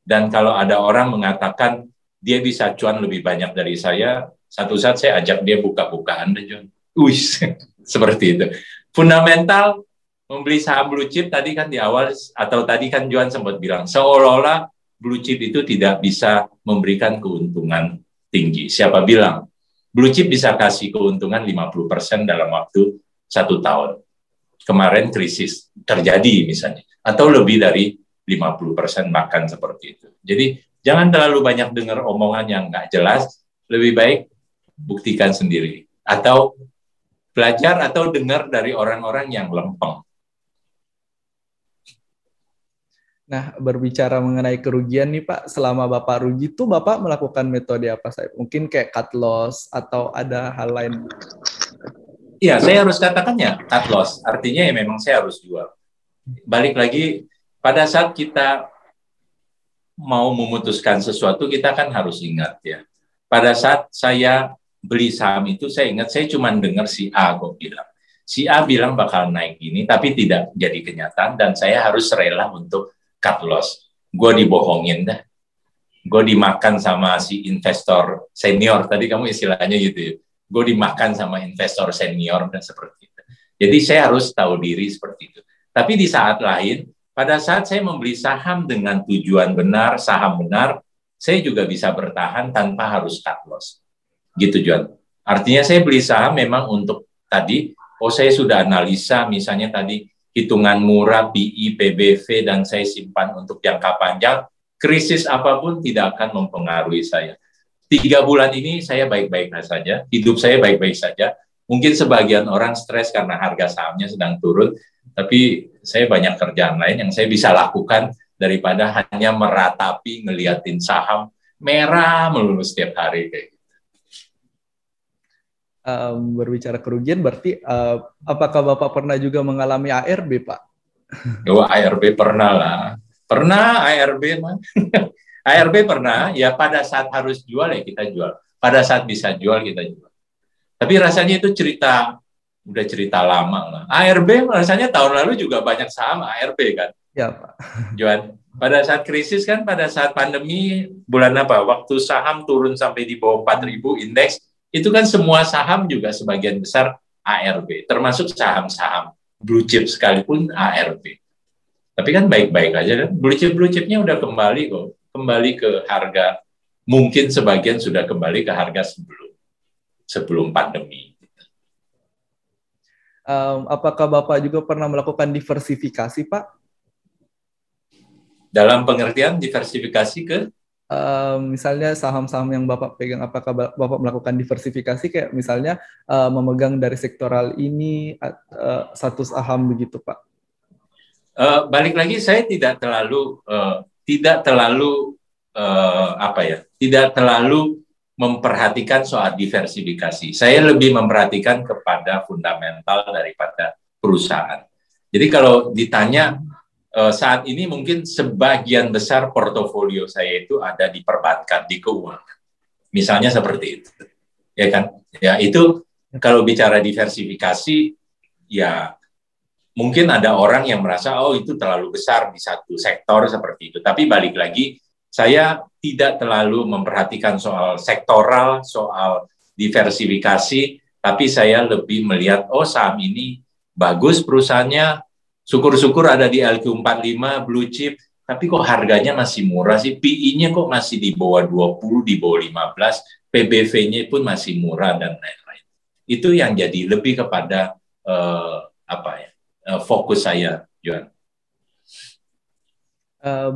dan kalau ada orang mengatakan dia bisa cuan lebih banyak dari saya, satu saat saya ajak dia buka-bukaan deh John. Wih, *laughs* seperti itu. Fundamental membeli saham blue chip tadi kan di awal atau tadi kan Juan sempat bilang seolah-olah blue chip itu tidak bisa memberikan keuntungan tinggi. Siapa bilang blue chip bisa kasih keuntungan 50% dalam waktu satu tahun. Kemarin krisis terjadi misalnya atau lebih dari 50% makan seperti itu. Jadi jangan terlalu banyak dengar omongan yang nggak jelas, lebih baik buktikan sendiri atau belajar atau dengar dari orang-orang yang lempeng Nah, berbicara mengenai kerugian nih Pak, selama Bapak rugi itu Bapak melakukan metode apa saya? Mungkin kayak cut loss atau ada hal lain? Iya, saya harus katakannya cut loss. Artinya ya memang saya harus jual. Balik lagi, pada saat kita mau memutuskan sesuatu, kita kan harus ingat ya. Pada saat saya beli saham itu, saya ingat saya cuma dengar si A kok bilang. Si A bilang bakal naik ini, tapi tidak jadi kenyataan, dan saya harus rela untuk cut loss. Gue dibohongin dah. Gue dimakan sama si investor senior. Tadi kamu istilahnya gitu ya. Gue dimakan sama investor senior dan seperti itu. Jadi saya harus tahu diri seperti itu. Tapi di saat lain, pada saat saya membeli saham dengan tujuan benar, saham benar, saya juga bisa bertahan tanpa harus cut loss. Gitu, John. Artinya saya beli saham memang untuk tadi, oh saya sudah analisa misalnya tadi hitungan murah, BI, PBV, dan saya simpan untuk jangka panjang, krisis apa pun tidak akan mempengaruhi saya. Tiga bulan ini saya baik-baik saja, hidup saya baik-baik saja. Mungkin sebagian orang stres karena harga sahamnya sedang turun, tapi saya banyak kerjaan lain yang saya bisa lakukan daripada hanya meratapi, ngeliatin saham merah melulu setiap hari kayak gitu um, berbicara kerugian, berarti uh, apakah Bapak pernah juga mengalami ARB, Pak? *laughs* Oh, ARB pernah lah. Pernah ARB, mah. *laughs* ARB pernah, ya pada saat harus jual ya kita jual. Pada saat bisa jual kita jual. Tapi rasanya itu cerita, udah cerita lama lah. ARB rasanya tahun lalu juga banyak saham ARB kan. Ya Pak. *laughs* Jual. Pada saat krisis kan, pada saat pandemi, bulan apa? Waktu saham turun sampai di bawah 4.000 indeks, itu kan semua saham juga sebagian besar ARB, termasuk saham-saham blue chip sekalipun ARB. Tapi kan baik-baik aja kan, blue chip blue chipnya udah kembali kok, kembali ke harga mungkin sebagian sudah kembali ke harga sebelum sebelum pandemi. Um, apakah Bapak juga pernah melakukan diversifikasi, Pak? Dalam pengertian diversifikasi ke? Uh, misalnya saham-saham yang Bapak pegang, apakah Bapak melakukan diversifikasi kayak misalnya uh, memegang dari sektoral ini uh, satu saham begitu, Pak? Uh, balik lagi, saya tidak terlalu uh, tidak terlalu uh, apa ya, tidak terlalu memperhatikan soal diversifikasi. Saya lebih memperhatikan kepada fundamental daripada perusahaan. Jadi kalau ditanya eh, saat ini mungkin sebagian besar portofolio saya itu ada di perbankan, di keuangan. Misalnya seperti itu. Ya kan? Ya itu kalau bicara diversifikasi ya mungkin ada orang yang merasa oh itu terlalu besar di satu sektor seperti itu. Tapi balik lagi saya tidak terlalu memperhatikan soal sektoral, soal diversifikasi, tapi saya lebih melihat, oh saham ini bagus perusahaannya, syukur-syukur ada di LQ45, blue chip, tapi kok harganya masih murah sih, PI-nya kok masih di bawah 20, di bawah 15, PBV-nya pun masih murah, dan lain-lain. Itu yang jadi lebih kepada uh, apa ya, uh, fokus saya, Johan. Uh,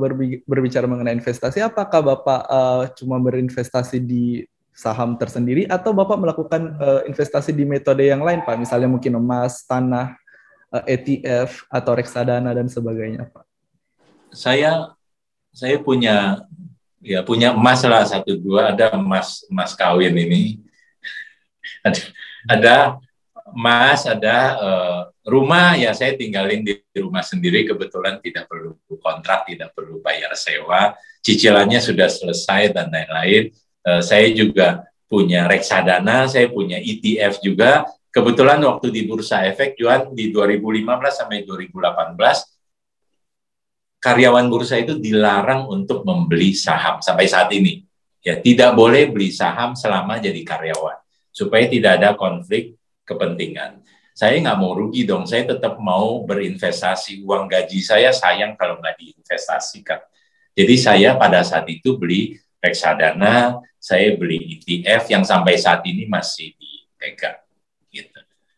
berbicara mengenai investasi, apakah Bapak uh, cuma berinvestasi di saham tersendiri atau Bapak melakukan uh, investasi di metode yang lain, Pak? Misalnya mungkin emas, tanah, ETF atau reksadana dan sebagainya, Pak? Saya saya punya ya punya emas lah satu dua. Ada emas emas kawin ini. *laughs* Ada, ada emas ada uh, rumah. Ya saya tinggalin di rumah sendiri. Kebetulan tidak perlu kontrak tidak perlu bayar sewa. Cicilannya sudah selesai dan lain-lain. Uh, saya juga punya reksadana saya punya ETF juga kebetulan waktu di bursa efek jual di 2015 sampai 2018 karyawan bursa itu dilarang untuk membeli saham sampai saat ini ya tidak boleh beli saham selama jadi karyawan supaya tidak ada konflik kepentingan saya nggak mau rugi dong, saya tetap mau berinvestasi. Uang gaji saya sayang kalau nggak diinvestasikan. Jadi saya pada saat itu beli reksadana, saya beli ETF yang sampai saat ini masih dipegang.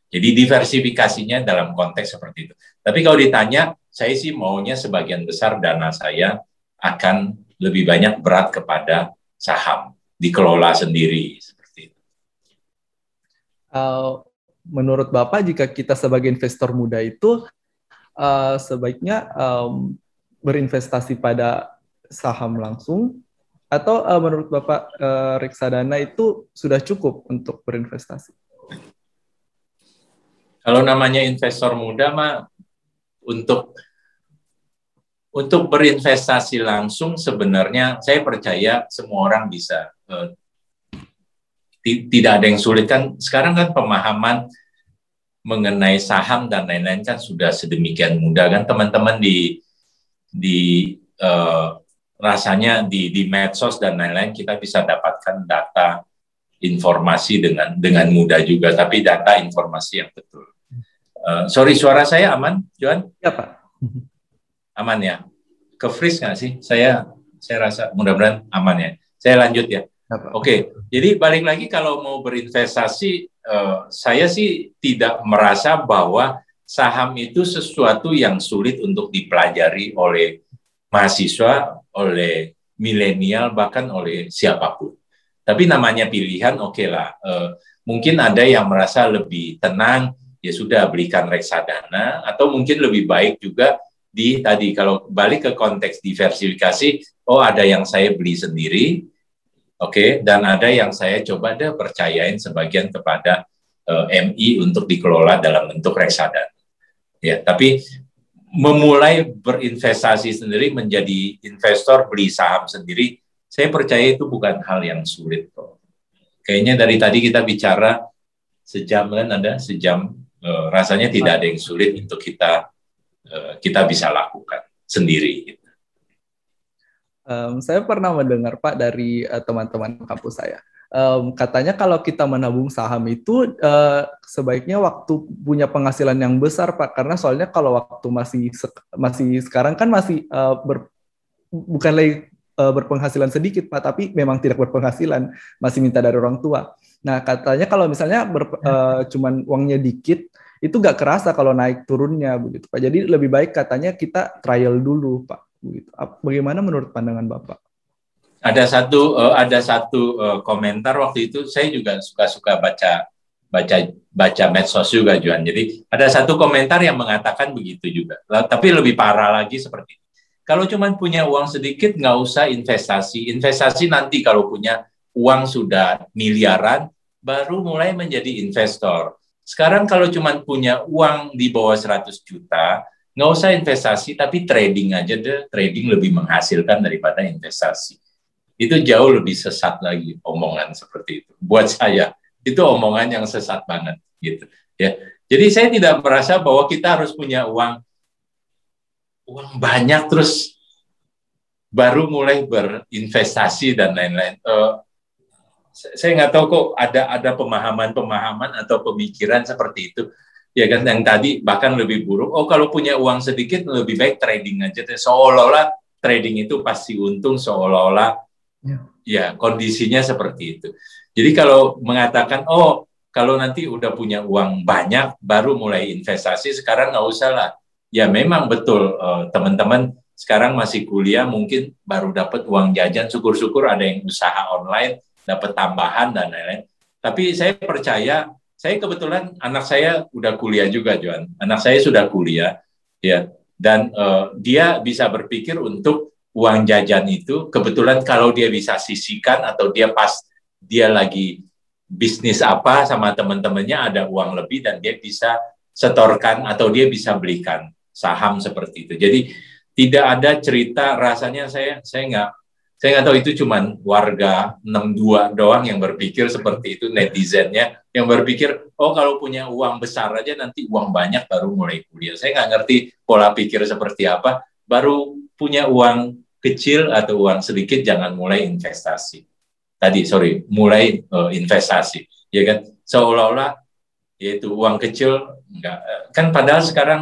Jadi diversifikasinya dalam konteks seperti itu. Tapi kalau ditanya, saya sih maunya sebagian besar dana saya akan lebih banyak berat kepada saham, dikelola sendiri seperti itu. Uh, menurut Bapak jika kita sebagai investor muda itu uh, sebaiknya um, berinvestasi pada saham langsung atau uh, menurut Bapak uh, reksadana itu sudah cukup untuk berinvestasi? Kalau namanya investor muda mah untuk untuk berinvestasi langsung sebenarnya saya percaya semua orang bisa uh, tidak ada yang sulit kan. Sekarang kan pemahaman mengenai saham dan lain-lain kan sudah sedemikian mudah kan. Teman-teman di di uh, rasanya di di medsos dan lain-lain kita bisa dapatkan data informasi dengan dengan mudah juga. Tapi data informasi yang betul. Uh, sorry suara saya aman, Johan? Ya Pak. *laughs* Aman ya. Ke freeze nggak sih? Saya saya rasa mudah-mudahan aman ya. Saya lanjut ya. Oke, okay. jadi balik lagi kalau mau berinvestasi, uh, saya sih tidak merasa bahwa saham itu sesuatu yang sulit untuk dipelajari oleh mahasiswa, oleh milenial, bahkan oleh siapa pun. Tapi namanya pilihan, oke okay lah. Uh, mungkin ada yang merasa lebih tenang, ya sudah belikan reksadana, atau mungkin lebih baik juga di tadi kalau balik ke konteks diversifikasi, oh ada yang saya beli sendiri, Oke, okay? dan ada yang saya coba deh percayain sebagian kepada uh, eh, MI untuk dikelola dalam bentuk reksadana. Ya, tapi memulai berinvestasi sendiri menjadi investor beli saham sendiri, saya percaya itu bukan hal yang sulit kok. Kayaknya dari tadi kita bicara sejam kan ada sejam, uh, rasanya tidak ada yang sulit untuk kita uh, kita bisa lakukan sendiri. Gitu. Um, saya pernah mendengar Pak dari uh, teman-teman kampus saya. Um, katanya kalau kita menabung saham itu uh, sebaiknya waktu punya penghasilan yang besar Pak, karena soalnya kalau waktu masih masih sekarang kan masih uh, ber, bukan lagi uh, berpenghasilan sedikit Pak, tapi memang tidak berpenghasilan, masih minta dari orang tua. Nah katanya kalau misalnya ber, uh, cuman uangnya dikit, itu nggak kerasa kalau naik turunnya begitu Pak. Jadi lebih baik katanya kita trial dulu Pak. Begitu. Bagaimana menurut pandangan Bapak? Ada satu uh, ada satu uh, komentar waktu itu saya juga suka-suka baca baca baca medsos juga Juan. Jadi ada satu komentar yang mengatakan begitu juga. Tapi lebih parah lagi seperti ini. Kalau cuma punya uang sedikit nggak usah investasi. Investasi nanti kalau punya uang sudah miliaran baru mulai menjadi investor. Sekarang kalau cuma punya uang di bawah 100 juta, nggak usah investasi, tapi trading aja deh. Trading lebih menghasilkan daripada investasi. Itu jauh lebih sesat lagi omongan seperti itu. Buat saya, itu omongan yang sesat banget. gitu ya. Jadi saya tidak merasa bahwa kita harus punya uang uang banyak terus baru mulai berinvestasi dan lain-lain. Uh, saya nggak tahu kok ada ada pemahaman-pemahaman atau pemikiran seperti itu. Ya kan yang tadi bahkan lebih buruk oh kalau punya uang sedikit lebih baik trading aja. Seolah-olah trading itu pasti untung seolah-olah ya. ya kondisinya seperti itu. Jadi kalau mengatakan oh kalau nanti udah punya uang banyak baru mulai investasi sekarang nggak usah lah. Ya memang betul uh, teman-teman sekarang masih kuliah mungkin baru dapat uang jajan syukur-syukur ada yang usaha online dapat tambahan dan lain-lain. Tapi saya percaya, saya kebetulan anak saya udah kuliah juga, Joan. Anak saya sudah kuliah, ya, dan uh, dia bisa berpikir untuk uang jajan itu kebetulan kalau dia bisa sisihkan atau dia pas dia lagi bisnis apa sama teman-temannya ada uang lebih dan dia bisa setorkan atau dia bisa belikan saham seperti itu. Jadi tidak ada cerita rasanya saya saya nggak saya nggak tahu itu cuma warga 62 doang yang berpikir seperti itu netizennya yang berpikir oh kalau punya uang besar aja nanti uang banyak baru mulai kuliah. Saya nggak ngerti pola pikir seperti apa. Baru punya uang kecil atau uang sedikit jangan mulai investasi. Tadi sorry mulai uh, investasi ya kan? Seolah-olah yaitu uang kecil enggak kan padahal sekarang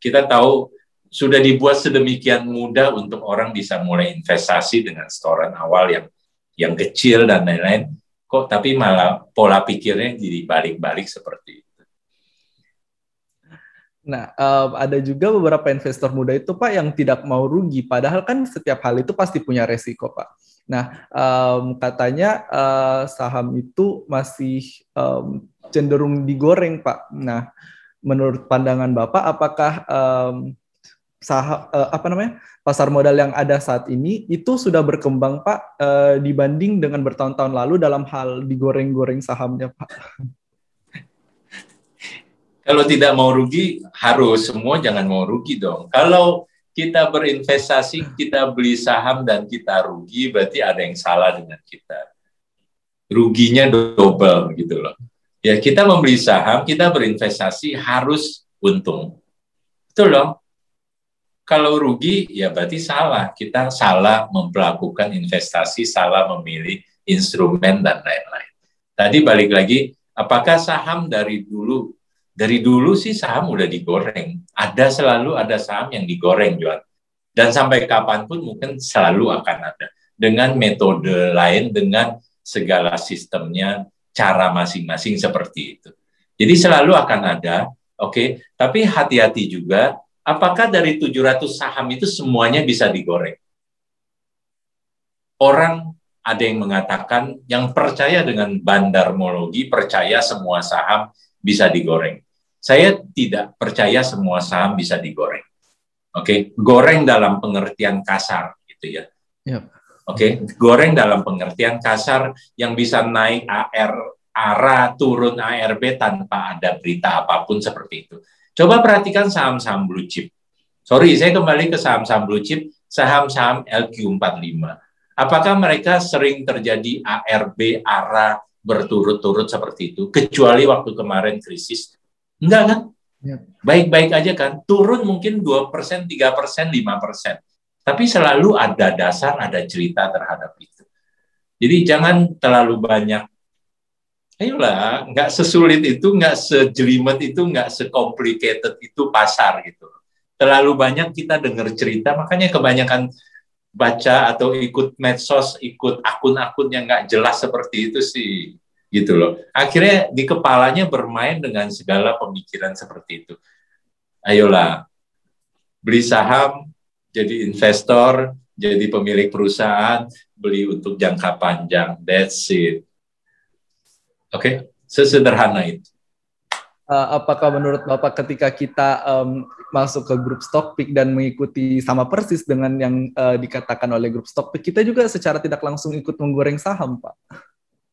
kita tahu sudah dibuat sedemikian mudah untuk orang bisa mulai investasi dengan setoran awal yang yang kecil dan lain-lain kok tapi malah pola pikirnya jadi balik-balik seperti itu. Nah, um, ada juga beberapa investor muda itu Pak yang tidak mau rugi, padahal kan setiap hal itu pasti punya resiko Pak. Nah, um, katanya uh, saham itu masih um, cenderung digoreng Pak. Nah, menurut pandangan Bapak, apakah um, saham uh, apa namanya pasar modal yang ada saat ini itu sudah berkembang Pak uh, dibanding dengan bertahun-tahun lalu dalam hal digoreng-goreng sahamnya Pak. Kalau tidak mau rugi harus semua jangan mau rugi dong. Kalau kita berinvestasi, kita beli saham dan kita rugi berarti ada yang salah dengan kita. Ruginya double gitu loh. Ya kita membeli saham, kita berinvestasi harus untung. Betul dong? Kalau rugi ya berarti salah. Kita salah melakukan investasi, salah memilih instrumen dan lain-lain. Tadi balik lagi, apakah saham dari dulu dari dulu sih saham udah digoreng. Ada selalu ada saham yang digoreng jual. Dan sampai kapan pun mungkin selalu akan ada. Dengan metode lain, dengan segala sistemnya, cara masing-masing seperti itu. Jadi selalu akan ada, oke. Okay? Tapi hati-hati juga apakah dari 700 saham itu semuanya bisa digoreng? Orang ada yang mengatakan yang percaya dengan bandarmologi percaya semua saham bisa digoreng. Saya tidak percaya semua saham bisa digoreng. Oke, okay? goreng dalam pengertian kasar gitu ya. Yep. Oke, okay? goreng dalam pengertian kasar yang bisa naik AR ARA turun ARB tanpa ada berita apa pun seperti itu. Coba perhatikan saham-saham blue chip. Sorry, saya kembali ke saham-saham blue chip, saham-saham LQ45. Apakah mereka sering terjadi ARB, ARA berturut-turut seperti itu, kecuali waktu kemarin krisis? Enggak kan? Ya. Baik-baik aja kan? Turun mungkin 2%, 3%, 5%. Tapi selalu ada dasar, ada cerita terhadap itu. Jadi jangan terlalu banyak ayolah nggak sesulit itu nggak sejelimet itu nggak sekomplikated itu pasar gitu terlalu banyak kita dengar cerita makanya kebanyakan baca atau ikut medsos ikut akun-akun yang nggak jelas seperti itu sih gitu loh. Akhirnya di kepalanya bermain dengan segala pemikiran seperti itu. Ayolah, beli saham, jadi investor, jadi pemilik perusahaan, beli untuk jangka panjang. That's it. Oke, okay? sesederhana itu. Uh, apakah menurut Bapak ketika kita um, masuk ke grup Stockpick dan mengikuti sama persis dengan yang uh, dikatakan oleh grup Stockpick, kita juga secara tidak langsung ikut menggoreng saham, Pak?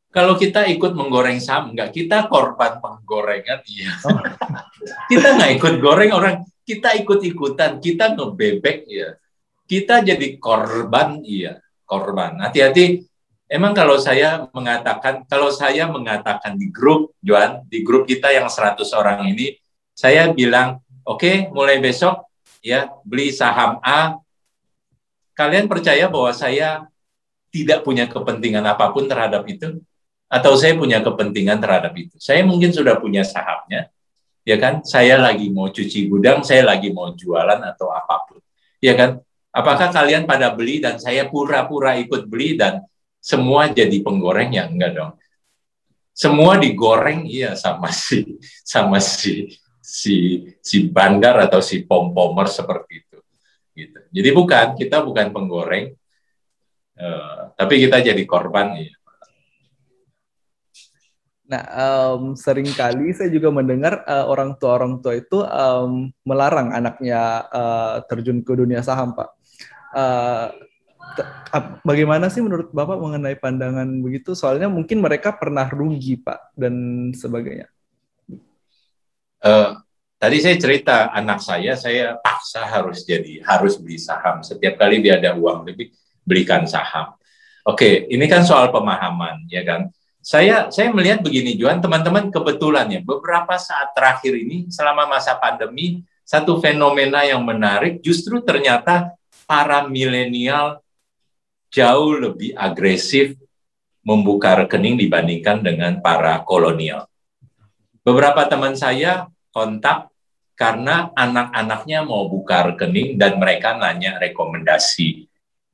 Kalau kita ikut menggoreng saham, enggak. Kita korban penggorengan, iya. Oh. *laughs* kita nggak ikut goreng orang, kita ikut-ikutan, kita ngebebek, ya. Kita jadi korban, iya. Korban. Hati-hati, emang kalau saya mengatakan, kalau saya mengatakan di grup, Juan, di grup kita yang 100 orang ini, saya bilang, oke, okay, mulai besok, ya, beli saham A, kalian percaya bahwa saya tidak punya kepentingan apa pun terhadap itu? atau saya punya kepentingan terhadap itu. Saya mungkin sudah punya sahamnya, ya kan? Saya lagi mau cuci gudang, saya lagi mau jualan atau apa pun, ya kan? Apakah kalian pada beli dan saya pura-pura ikut beli dan semua jadi penggoreng ya enggak dong? Semua digoreng iya sama si sama si si si bandar atau si pom-pomer seperti itu. Gitu. Jadi bukan kita bukan penggoreng, uh, tapi kita jadi korban ya. Nah, um, sering kali saya juga mendengar uh, orang tua orang tua itu um, melarang anaknya uh, terjun ke dunia saham, Pak. Uh, bagaimana sih menurut Bapak mengenai pandangan begitu? Soalnya mungkin mereka pernah rugi, Pak, dan sebagainya. Uh, tadi saya cerita anak saya, saya paksa harus jadi harus beli saham. Setiap kali dia ada uang lebih, belikan saham. Oke, ini kan soal pemahaman, ya kan? saya saya melihat begini Juan teman-teman kebetulan ya beberapa saat terakhir ini selama masa pandemi satu fenomena yang menarik justru ternyata para milenial jauh lebih agresif membuka rekening dibandingkan dengan para kolonial. Beberapa teman saya kontak karena anak-anaknya mau buka rekening dan mereka nanya rekomendasi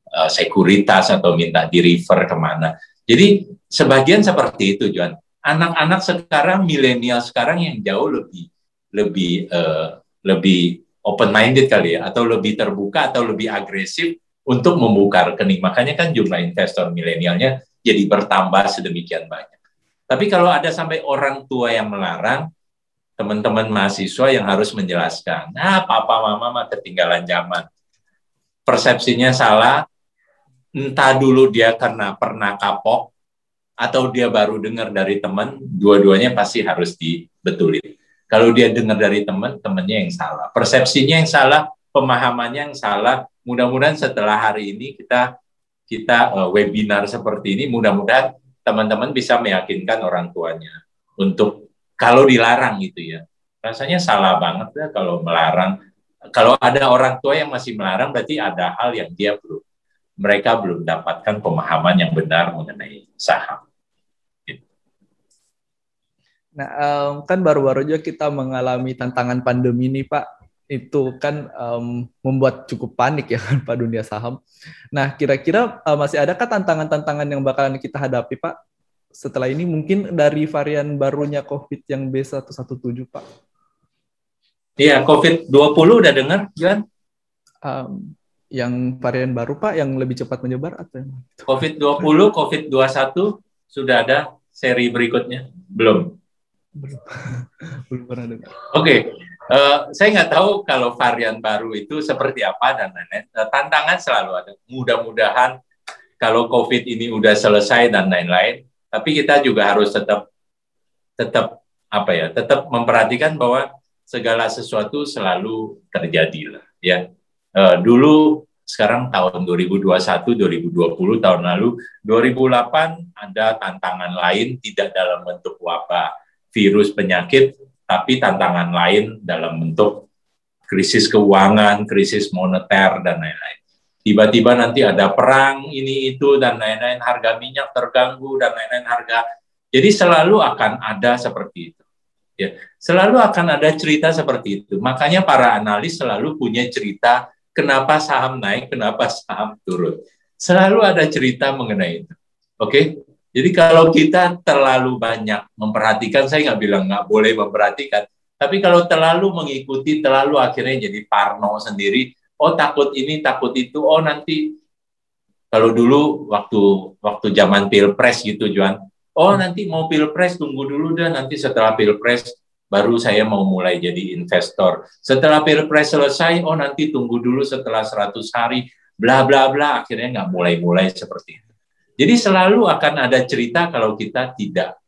uh, sekuritas atau minta di refer ke mana. Jadi sebagian seperti itu, Juan. Anak-anak sekarang, milenial sekarang yang jauh lebih lebih uh, lebih open minded kali ya, atau lebih terbuka atau lebih agresif untuk membuka rekening. Makanya kan jumlah investor milenialnya jadi bertambah sedemikian banyak. Tapi kalau ada sampai orang tua yang melarang, teman-teman mahasiswa yang harus menjelaskan, nah papa mama mah ketinggalan zaman. Persepsinya salah, entah dulu dia karena pernah kapok atau dia baru dengar dari teman, dua-duanya pasti harus dibetulin. Kalau dia dengar dari teman, temannya yang salah. Persepsinya yang salah, pemahamannya yang salah. Mudah-mudahan setelah hari ini kita kita uh, webinar seperti ini, mudah-mudahan teman-teman bisa meyakinkan orang tuanya untuk kalau dilarang gitu ya. Rasanya salah banget ya kalau melarang. Kalau ada orang tua yang masih melarang, berarti ada hal yang dia belum mereka belum dapatkan pemahaman yang benar mengenai saham. Nah, kan baru-baru juga kita mengalami tantangan pandemi ini, Pak. Itu kan um, membuat cukup panik ya kan *laughs* Pak dunia saham. Nah, kira-kira uh, masih adakah tantangan-tantangan yang bakalan kita hadapi, Pak? Setelah ini mungkin dari varian barunya COVID yang B117, Pak. Iya, COVID-20 udah dengar, John? Um, yang varian baru Pak yang lebih cepat menyebar atau yang COVID-20, COVID-21 sudah ada seri berikutnya? Belum. Belum. *laughs* Belum pernah dengar. Oke, okay. Uh, saya nggak tahu kalau varian baru itu seperti apa dan lain-lain. Uh, tantangan selalu ada. Mudah-mudahan kalau COVID ini udah selesai dan lain-lain, tapi kita juga harus tetap tetap apa ya, tetap memperhatikan bahwa segala sesuatu selalu terjadi lah, ya uh, dulu sekarang tahun 2021, 2020 tahun lalu, 2008 ada tantangan lain tidak dalam bentuk wabah virus penyakit, tapi tantangan lain dalam bentuk krisis keuangan, krisis moneter dan lain-lain. Tiba-tiba nanti ada perang ini itu dan lain-lain, harga minyak terganggu dan lain-lain harga. Jadi selalu akan ada seperti itu. Ya, selalu akan ada cerita seperti itu. Makanya para analis selalu punya cerita kenapa saham naik, kenapa saham turun. Selalu ada cerita mengenai itu. Oke, okay? Jadi kalau kita terlalu banyak memperhatikan, saya nggak bilang nggak boleh memperhatikan, tapi kalau terlalu mengikuti, terlalu akhirnya jadi parno sendiri. Oh takut ini, takut itu. Oh nanti kalau dulu waktu waktu zaman pilpres gitu, Juan. Oh nanti mau pilpres tunggu dulu deh. Nanti setelah pilpres baru saya mau mulai jadi investor. Setelah pilpres selesai, oh nanti tunggu dulu setelah 100 hari, bla bla bla. Akhirnya nggak mulai-mulai seperti itu. Jadi selalu akan ada cerita kalau kita tidak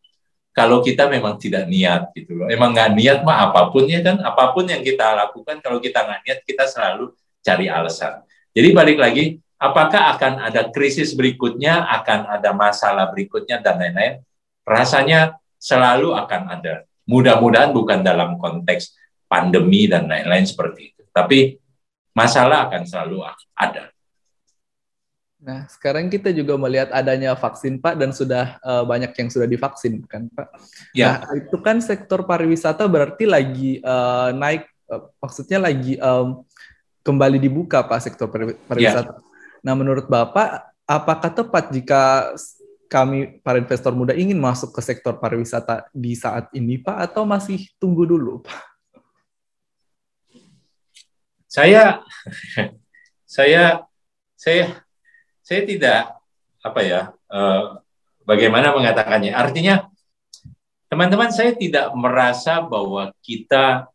kalau kita memang tidak niat gitu loh. Emang nggak niat mah apa pun ya kan, apa pun yang kita lakukan kalau kita nggak niat kita selalu cari alasan. Jadi balik lagi, apakah akan ada krisis berikutnya, akan ada masalah berikutnya dan lain-lain? Rasanya selalu akan ada. Mudah-mudahan bukan dalam konteks pandemi dan lain-lain seperti itu. Tapi masalah akan selalu ada. Nah, sekarang kita juga melihat adanya vaksin, Pak, dan sudah uh, banyak yang sudah divaksin, kan, Pak? Ya. Nah, itu kan sektor pariwisata berarti lagi uh, naik, uh, maksudnya lagi um, kembali dibuka, Pak, sektor pariwisata. Ya. Nah, menurut Bapak, apakah tepat jika kami para investor muda ingin masuk ke sektor pariwisata di saat ini, Pak, atau masih tunggu dulu, Pak? Saya, *laughs* saya, saya saya tidak apa ya uh, bagaimana mengatakannya. Artinya teman-teman saya tidak merasa bahwa kita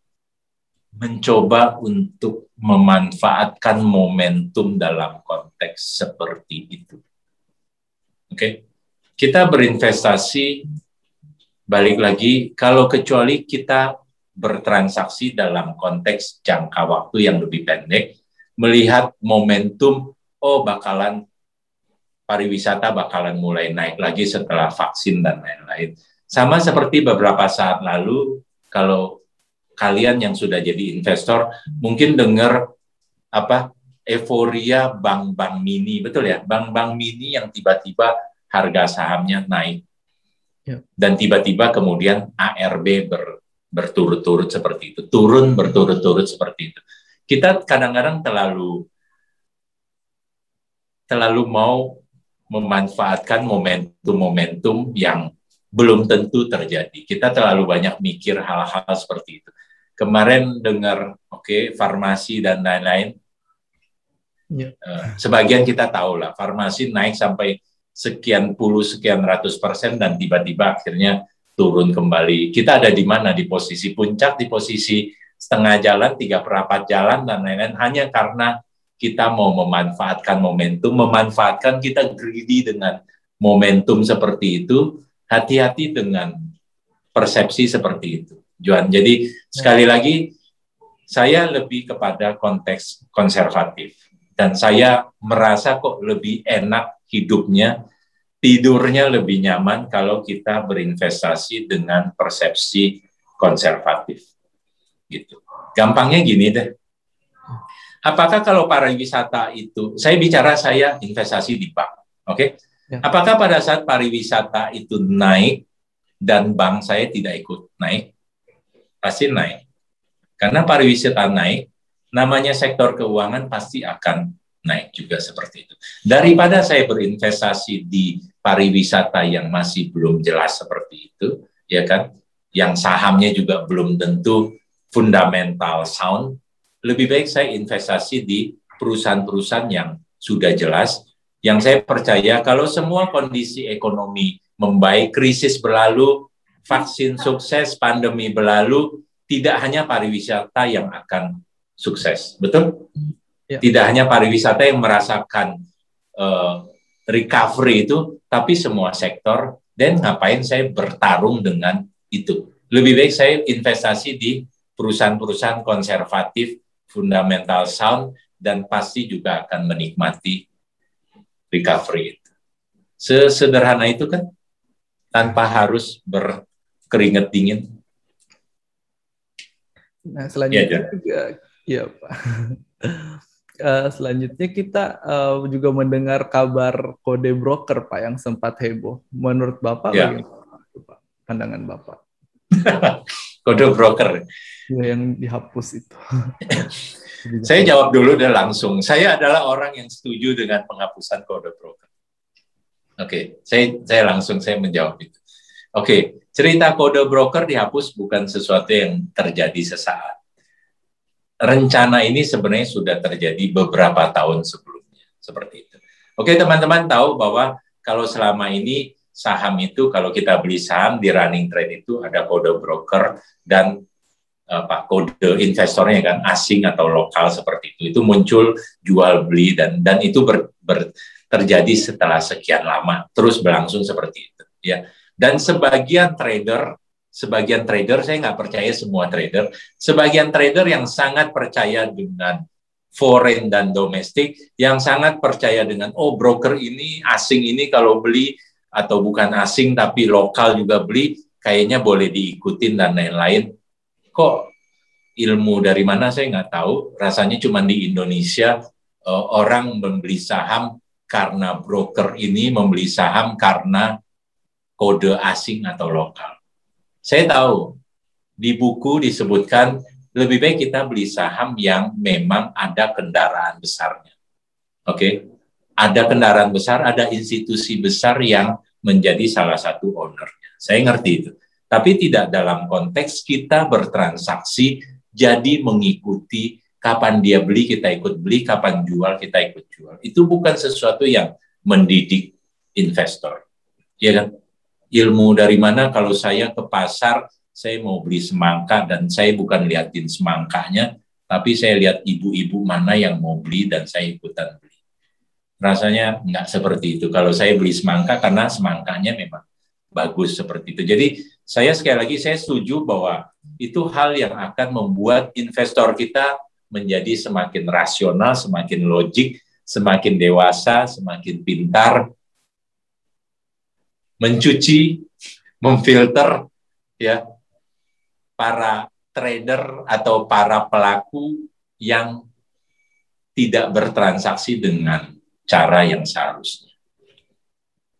mencoba untuk memanfaatkan momentum dalam konteks seperti itu. Oke. Okay? Kita berinvestasi balik lagi kalau kecuali kita bertransaksi dalam konteks jangka waktu yang lebih pendek melihat momentum oh bakalan pariwisata bakalan mulai naik lagi setelah vaksin dan lain-lain. Sama seperti beberapa saat lalu, kalau kalian yang sudah jadi investor mungkin dengar apa euforia bank-bank mini, betul ya? Bank-bank mini yang tiba-tiba harga sahamnya naik. Ya. Dan tiba-tiba kemudian ARB ber, berturut-turut seperti itu, turun berturut-turut seperti itu. Kita kadang-kadang terlalu terlalu mau memanfaatkan momentum-momentum yang belum tentu terjadi. Kita terlalu banyak mikir hal-hal seperti itu. Kemarin dengar, oke, okay, farmasi dan lain-lain. Ya. Uh, sebagian kita tahu lah, farmasi naik sampai sekian puluh, sekian ratus persen dan tiba-tiba akhirnya turun kembali. Kita ada di mana? Di posisi puncak, di posisi setengah jalan, tiga perapat jalan dan lain-lain hanya karena kita mau memanfaatkan momentum, memanfaatkan kita greedy dengan momentum seperti itu, hati-hati dengan persepsi seperti itu. Juan, jadi sekali lagi saya lebih kepada konteks konservatif dan saya merasa kok lebih enak hidupnya, tidurnya lebih nyaman kalau kita berinvestasi dengan persepsi konservatif. Gitu. Gampangnya gini deh Apakah kalau pariwisata itu, saya bicara saya investasi di bank, oke? Okay? Ya. Apakah pada saat pariwisata itu naik dan bank saya tidak ikut naik? Pasti naik. Karena pariwisata naik, namanya sektor keuangan pasti akan naik juga seperti itu. Daripada saya berinvestasi di pariwisata yang masih belum jelas seperti itu, ya kan? Yang sahamnya juga belum tentu fundamental sound, lebih baik saya investasi di perusahaan-perusahaan yang sudah jelas, yang saya percaya kalau semua kondisi ekonomi membaik, krisis berlalu, vaksin sukses, pandemi berlalu, tidak hanya pariwisata yang akan sukses, betul? Ya. Tidak hanya pariwisata yang merasakan uh, recovery itu, tapi semua sektor. Dan ngapain saya bertarung dengan itu? Lebih baik saya investasi di perusahaan-perusahaan konservatif fundamental sound dan pasti juga akan menikmati recovery itu. Sesederhana itu kan tanpa harus berkeringat dingin. Nah, selanjutnya ya, juga ya Pak. Uh, *laughs* selanjutnya kita uh, juga mendengar kabar kode broker Pak yang sempat heboh. Menurut Bapak ya. bagaimana Pak? Pandangan Bapak? *laughs* kode broker. Ya, yang dihapus itu. *laughs* Saya jawab dulu dan langsung. Saya adalah orang yang setuju dengan penghapusan kode broker. Oke, saya saya langsung saya menjawab itu. Oke, cerita kode broker dihapus bukan sesuatu yang terjadi sesaat. Rencana ini sebenarnya sudah terjadi beberapa tahun sebelumnya, seperti itu. Oke, teman-teman tahu bahwa kalau selama ini saham itu kalau kita beli saham di running trade itu ada kode broker dan apa kode investornya kan asing atau lokal seperti itu itu muncul jual beli dan dan itu ber, ber, terjadi setelah sekian lama, terus berlangsung seperti itu. Ya. Dan sebagian trader, sebagian trader saya nggak percaya semua trader, sebagian trader yang sangat percaya dengan foreign dan domestik, yang sangat percaya dengan oh broker ini asing ini kalau beli atau bukan asing tapi lokal juga beli, kayaknya boleh diikutin dan lain-lain. Kok ilmu dari mana saya nggak tahu. Rasanya cuma di Indonesia uh, orang membeli saham karena broker ini membeli saham karena kode asing atau lokal. Saya tahu di buku disebutkan lebih baik kita beli saham yang memang ada kendaraan besarnya. Oke, okay? ada kendaraan besar, ada institusi besar yang menjadi salah satu ownernya. Saya ngerti itu. Tapi tidak dalam konteks kita bertransaksi jadi mengikuti kapan dia beli kita ikut beli, kapan jual kita ikut jual. Itu bukan sesuatu yang mendidik investor. Ya kan? Ilmu dari mana kalau saya ke pasar, saya mau beli semangka dan saya bukan liatin semangkanya, tapi saya lihat ibu-ibu mana yang mau beli dan saya ikutan beli. Rasanya nggak seperti itu. Kalau saya beli semangka karena semangkanya memang bagus seperti itu. Jadi saya sekali lagi saya setuju bahwa itu hal yang akan membuat investor kita menjadi semakin rasional, semakin logik, semakin dewasa, semakin pintar, mencuci, memfilter ya para trader atau para pelaku yang tidak bertransaksi dengan cara yang seharusnya.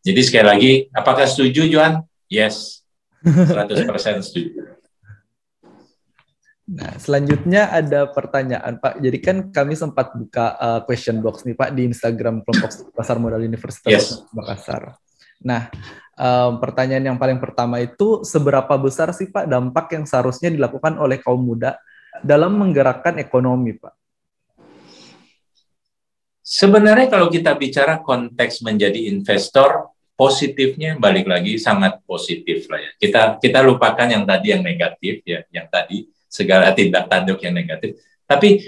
Jadi sekali lagi, apakah setuju Johan? Yes, 100% setuju. Nah, selanjutnya ada pertanyaan Pak. Jadi kan kami sempat buka uh, question box nih Pak di Instagram kelompok Pasar Modal Universitas yes. Makassar. Nah, um, pertanyaan yang paling pertama itu seberapa besar sih Pak dampak yang seharusnya dilakukan oleh kaum muda dalam menggerakkan ekonomi Pak? Sebenarnya kalau kita bicara konteks menjadi investor, positifnya balik lagi sangat positif lah ya. Kita kita lupakan yang tadi yang negatif ya, yang tadi segala tindak tanduk yang negatif. Tapi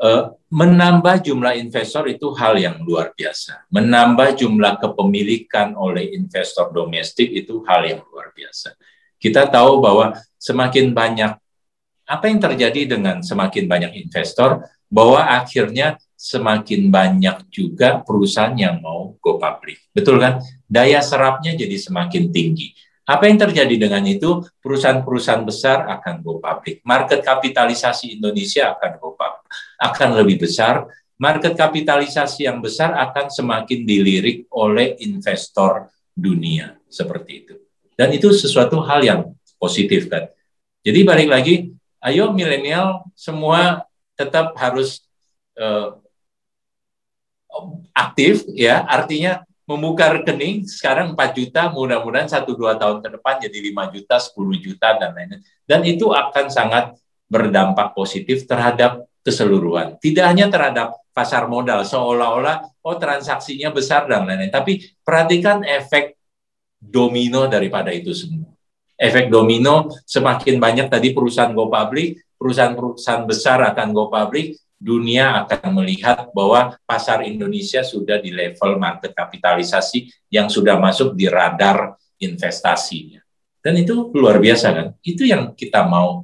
uh, menambah jumlah investor itu hal yang luar biasa. Menambah jumlah kepemilikan oleh investor domestik itu hal yang luar biasa. Kita tahu bahwa semakin banyak apa yang terjadi dengan semakin banyak investor bahwa akhirnya semakin banyak juga perusahaan yang mau go public. Betul kan? Daya serapnya jadi semakin tinggi. Apa yang terjadi dengan itu? Perusahaan-perusahaan besar akan go public. Market kapitalisasi Indonesia akan go public, akan lebih besar. Market kapitalisasi yang besar akan semakin dilirik oleh investor dunia seperti itu. Dan itu sesuatu hal yang positif kan. Jadi balik lagi, ayo milenial semua tetap harus uh, aktif ya. Artinya membuka rekening sekarang 4 juta, mudah-mudahan 1-2 tahun ke depan jadi 5 juta, 10 juta, dan lain-lain. Dan itu akan sangat berdampak positif terhadap keseluruhan. Tidak hanya terhadap pasar modal, seolah-olah oh transaksinya besar dan lain-lain. Tapi perhatikan efek domino daripada itu semua. Efek domino semakin banyak tadi perusahaan go public, perusahaan-perusahaan besar akan go public, dunia akan melihat bahwa pasar Indonesia sudah di level market kapitalisasi yang sudah masuk di radar investasinya. Dan itu luar biasa kan? Itu yang kita mau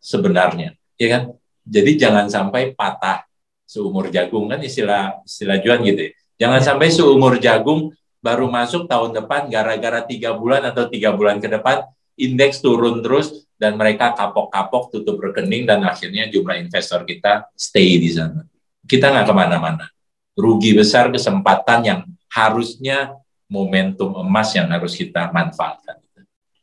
sebenarnya, ya kan? Jadi jangan sampai patah seumur jagung kan istilah istilah Juan gitu ya. Jangan ya. sampai seumur jagung baru masuk tahun depan gara-gara tiga bulan atau tiga bulan ke depan indeks turun terus dan mereka kapok-kapok tutup rekening dan akhirnya jumlah investor kita stay di sana. Kita nggak ke mana-mana. Rugi besar kesempatan yang harusnya momentum emas yang harus kita manfaatkan.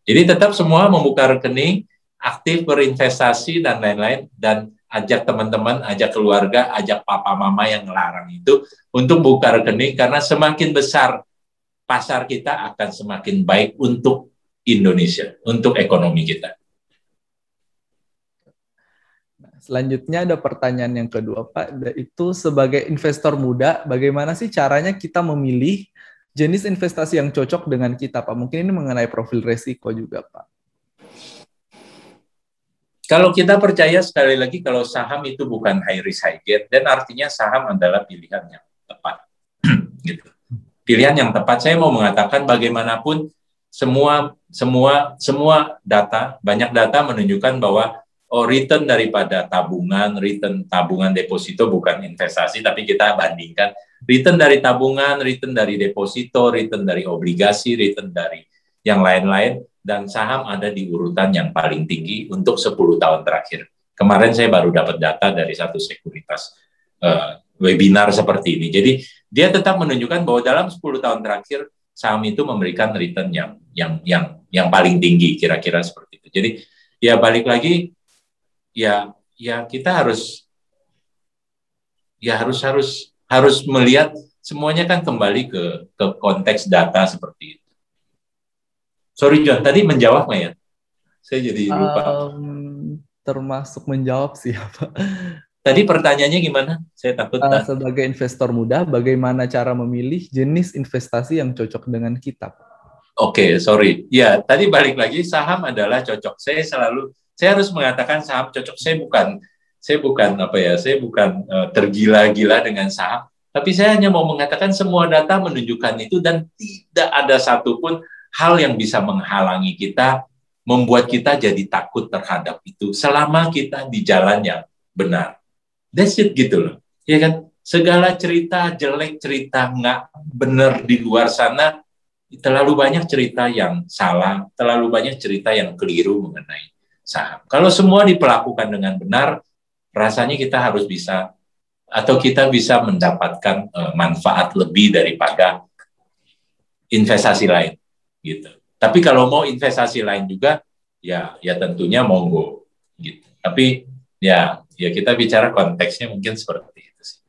Jadi tetap semua membuka rekening, aktif berinvestasi dan lain-lain dan ajak teman-teman, ajak keluarga, ajak papa mama yang ngelarang itu untuk buka rekening karena semakin besar pasar kita akan semakin baik untuk Indonesia, untuk ekonomi kita. Selanjutnya ada pertanyaan yang kedua, Pak. Itu sebagai investor muda, bagaimana sih caranya kita memilih jenis investasi yang cocok dengan kita, Pak? Mungkin ini mengenai profil resiko juga, Pak. Kalau kita percaya sekali lagi kalau saham itu bukan high risk high gain dan artinya saham adalah pilihan yang tepat. *clears throat* gitu. Pilihan yang tepat saya mau mengatakan bagaimanapun semua semua semua data banyak data menunjukkan bahwa oh return daripada tabungan, return tabungan deposito bukan investasi tapi kita bandingkan return dari tabungan, return dari deposito, return dari obligasi, return dari yang lain-lain dan saham ada di urutan yang paling tinggi untuk 10 tahun terakhir. Kemarin saya baru dapat data dari satu sekuritas uh, webinar seperti ini. Jadi dia tetap menunjukkan bahwa dalam 10 tahun terakhir saham itu memberikan return yang yang yang yang paling tinggi kira-kira seperti itu. Jadi ya balik lagi ya ya kita harus ya harus harus harus melihat semuanya kan kembali ke ke konteks data seperti itu. Sorry John, tadi menjawab nggak ya? Saya jadi lupa. Um, termasuk menjawab sih apa? Tadi pertanyaannya gimana? Saya takut. Uh, sebagai investor muda, bagaimana cara memilih jenis investasi yang cocok dengan kita? Oke, okay, sorry. Ya, tadi balik lagi saham adalah cocok. Saya selalu, saya harus mengatakan saham cocok. Saya bukan, saya bukan apa ya, saya bukan uh, tergila-gila dengan saham. Tapi saya hanya mau mengatakan semua data menunjukkan itu dan tidak ada satupun hal yang bisa menghalangi kita, membuat kita jadi takut terhadap itu selama kita di jalan yang benar. That's it gitu loh. Ya kan? Segala cerita jelek, cerita nggak benar di luar sana, terlalu banyak cerita yang salah, terlalu banyak cerita yang keliru mengenai saham. Kalau semua diperlakukan dengan benar, rasanya kita harus bisa atau kita bisa mendapatkan uh, manfaat lebih daripada investasi lain gitu. Tapi kalau mau investasi lain juga, ya ya tentunya monggo gitu. Tapi ya ya kita bicara konteksnya mungkin seperti itu sih.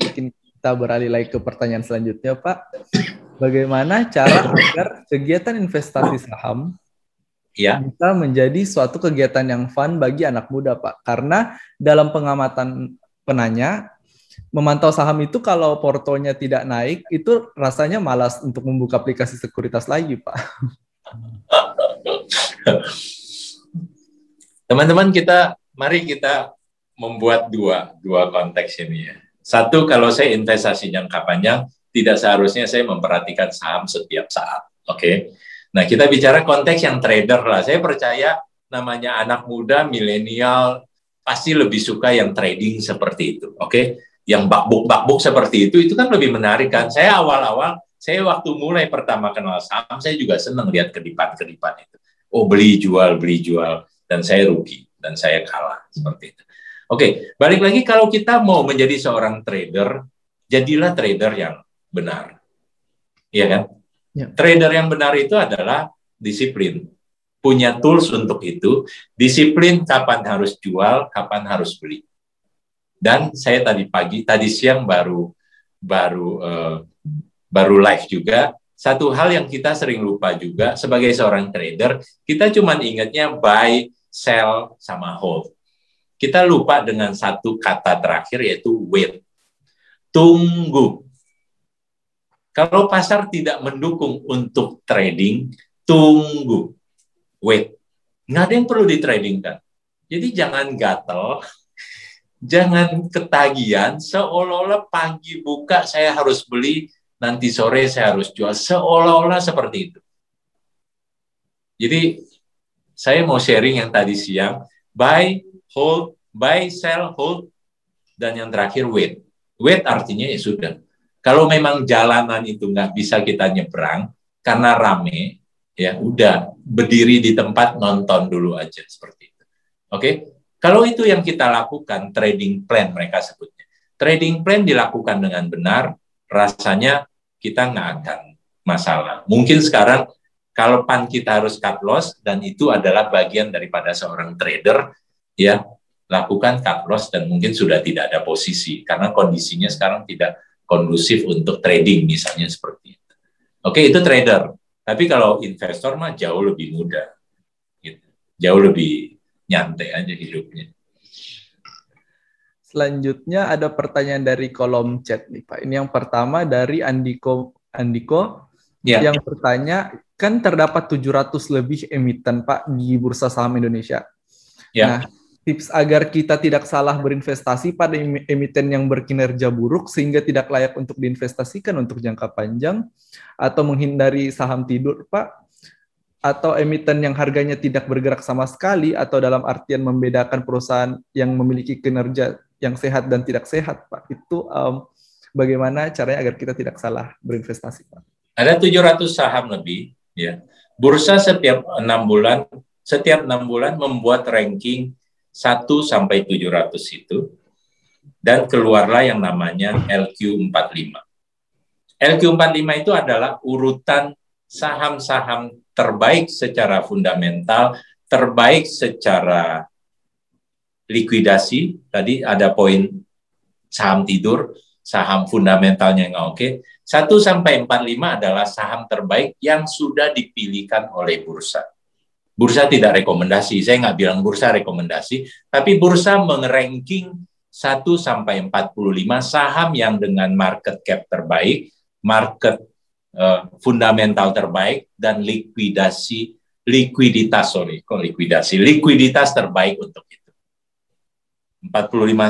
Mungkin kita beralih lagi ke pertanyaan selanjutnya, Pak. Bagaimana cara agar kegiatan investasi saham ya. bisa menjadi suatu kegiatan yang fun bagi anak muda, Pak? Karena dalam pengamatan penanya, memantau saham itu kalau portonya tidak naik itu rasanya malas untuk membuka aplikasi sekuritas lagi, Pak. Teman-teman kita mari kita membuat dua dua konteks ini ya. Satu kalau saya investasi jangka panjang tidak seharusnya saya memperhatikan saham setiap saat. Oke. Okay? Nah, kita bicara konteks yang trader lah. Saya percaya namanya anak muda, milenial pasti lebih suka yang trading seperti itu. Oke. Okay? yang bakbuk-bakbuk seperti itu, itu kan lebih menarik kan. Saya awal-awal, saya waktu mulai pertama kenal saham, saya juga senang lihat kedipan-kedipan itu. Oh beli jual, beli jual, dan saya rugi, dan saya kalah, seperti itu. Oke, balik lagi kalau kita mau menjadi seorang trader, jadilah trader yang benar. Iya kan? Ya. Trader yang benar itu adalah disiplin. Punya tools untuk itu, disiplin kapan harus jual, kapan harus beli dan saya tadi pagi, tadi siang baru baru uh, baru live juga. Satu hal yang kita sering lupa juga sebagai seorang trader, kita cuma ingatnya buy, sell, sama hold. Kita lupa dengan satu kata terakhir yaitu wait. Tunggu. Kalau pasar tidak mendukung untuk trading, tunggu. Wait. Nggak ada yang perlu di trading kan. Jadi jangan gatel, *laughs* jangan ketagihan seolah-olah pagi buka saya harus beli, nanti sore saya harus jual, seolah-olah seperti itu. Jadi saya mau sharing yang tadi siang, buy, hold, buy, sell, hold, dan yang terakhir wait. Wait artinya ya sudah. Kalau memang jalanan itu nggak bisa kita nyebrang karena rame, ya udah berdiri di tempat nonton dulu aja seperti itu. Oke? Kalau itu yang kita lakukan, trading plan mereka sebutnya. Trading plan dilakukan dengan benar, rasanya kita nggak akan masalah. Mungkin sekarang kalau pan kita harus cut loss dan itu adalah bagian daripada seorang trader, ya lakukan cut loss dan mungkin sudah tidak ada posisi karena kondisinya sekarang tidak kondusif untuk trading misalnya seperti itu. Oke, itu trader. Tapi kalau investor mah jauh lebih mudah. Gitu. Jauh lebih nyantai aja hidupnya. Selanjutnya ada pertanyaan dari kolom chat nih Pak. Ini yang pertama dari Andiko Andiko ya. yang bertanya kan terdapat 700 lebih emiten Pak di Bursa Saham Indonesia. Ya. Nah, tips agar kita tidak salah berinvestasi pada emiten yang berkinerja buruk sehingga tidak layak untuk diinvestasikan untuk jangka panjang atau menghindari saham tidur, Pak? Atau emiten yang harganya tidak bergerak sama sekali atau dalam artian membedakan perusahaan yang memiliki kinerja yang sehat dan tidak sehat, Pak? Itu um, bagaimana caranya agar kita tidak salah berinvestasi, Pak? Ada 700 saham lebih, ya. Bursa setiap enam bulan, setiap enam bulan membuat ranking 1 sampai 700 itu dan keluarlah yang namanya LQ45. LQ45 itu adalah urutan saham-saham terbaik secara fundamental, terbaik secara likuidasi. Tadi ada poin saham tidur, saham fundamentalnya nggak oke. 1 sampai 45 adalah saham terbaik yang sudah dipilihkan oleh bursa. Bursa tidak rekomendasi, saya nggak bilang bursa rekomendasi, tapi bursa mengranking 1 sampai 45 saham yang dengan market cap terbaik, market uh, fundamental terbaik dan likuidasi likuiditas sorry, kok likuidasi, likuiditas terbaik untuk itu. 45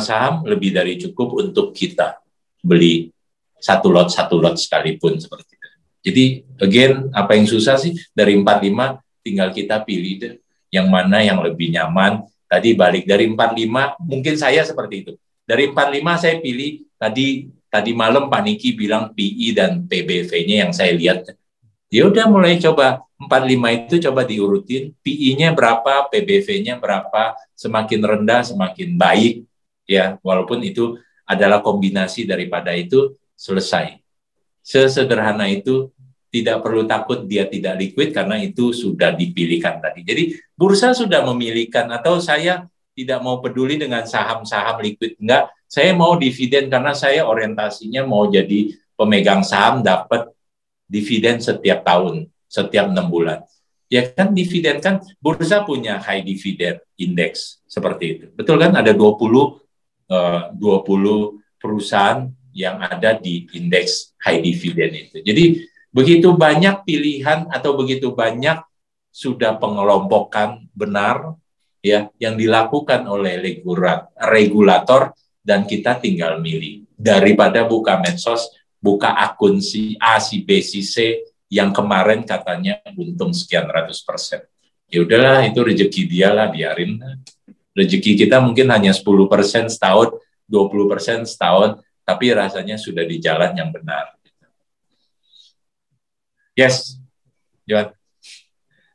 saham lebih dari cukup untuk kita beli satu lot satu lot sekalipun seperti itu. Jadi again apa yang susah sih dari 45 tinggal kita pilih deh yang mana yang lebih nyaman. Tadi balik dari 45, mungkin saya seperti itu. Dari 45 saya pilih tadi tadi malam Pak Niki bilang PI dan PBV-nya yang saya lihat. Ya udah mulai coba 45 itu coba diurutin, PI-nya berapa, PBV-nya berapa, semakin rendah semakin baik ya, walaupun itu adalah kombinasi daripada itu selesai. Sesederhana itu tidak perlu takut dia tidak liquid karena itu sudah dipilihkan tadi. Jadi bursa sudah memilihkan atau saya tidak mau peduli dengan saham-saham liquid enggak, saya mau dividen karena saya orientasinya mau jadi pemegang saham dapat dividen setiap tahun, setiap enam bulan. Ya kan dividen kan bursa punya high dividend index seperti itu. Betul kan ada 20 uh, 20 perusahaan yang ada di indeks high dividend itu. Jadi Begitu banyak pilihan atau begitu banyak sudah pengelompokan benar ya yang dilakukan oleh regulator dan kita tinggal milih daripada buka medsos, buka akun si A, si B, si C yang kemarin katanya untung sekian ratus persen. Ya udahlah itu rezeki dia lah biarin. Rezeki kita mungkin hanya 10 persen setahun, 20 persen setahun, tapi rasanya sudah di jalan yang benar. Yes, Johan.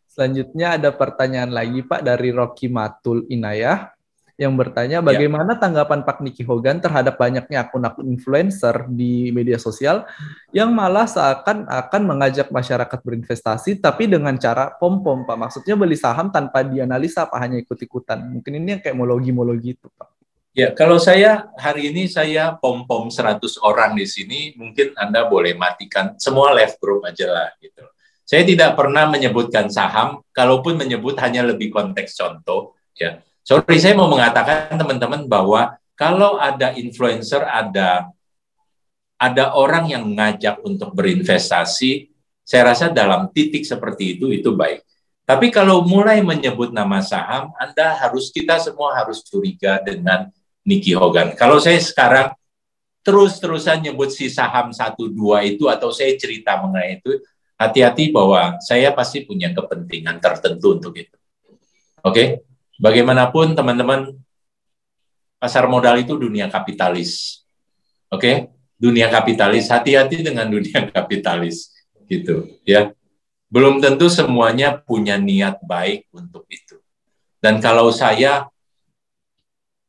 Selanjutnya ada pertanyaan lagi Pak dari Rocky Matul Inayah yang bertanya ya. bagaimana ya. tanggapan Pak Niki Hogan terhadap banyaknya akun-akun influencer di media sosial yang malah seakan akan mengajak masyarakat berinvestasi tapi dengan cara pom-pom Pak. Maksudnya beli saham tanpa dianalisa apa hanya ikut-ikutan. Mungkin ini yang kayak mologi-mologi itu Pak. Ya, kalau saya hari ini saya pom-pom 100 orang di sini, mungkin Anda boleh matikan semua left group aja lah gitu. Saya tidak pernah menyebutkan saham, kalaupun menyebut hanya lebih konteks contoh ya. Sorry, saya mau mengatakan teman-teman bahwa kalau ada influencer, ada ada orang yang ngajak untuk berinvestasi, saya rasa dalam titik seperti itu itu baik. Tapi kalau mulai menyebut nama saham, Anda harus kita semua harus curiga dengan Nicky Hogan. Kalau saya sekarang terus-terusan nyebut si saham satu dua itu atau saya cerita mengenai itu, hati-hati bahwa saya pasti punya kepentingan tertentu untuk itu. Oke, okay? Bagaimanapun teman-teman, pasar modal itu dunia kapitalis. Oke, okay? dunia kapitalis, hati-hati dengan *laughs* dunia kapitalis, gitu ya. Belum tentu semuanya punya niat baik untuk itu. Dan kalau saya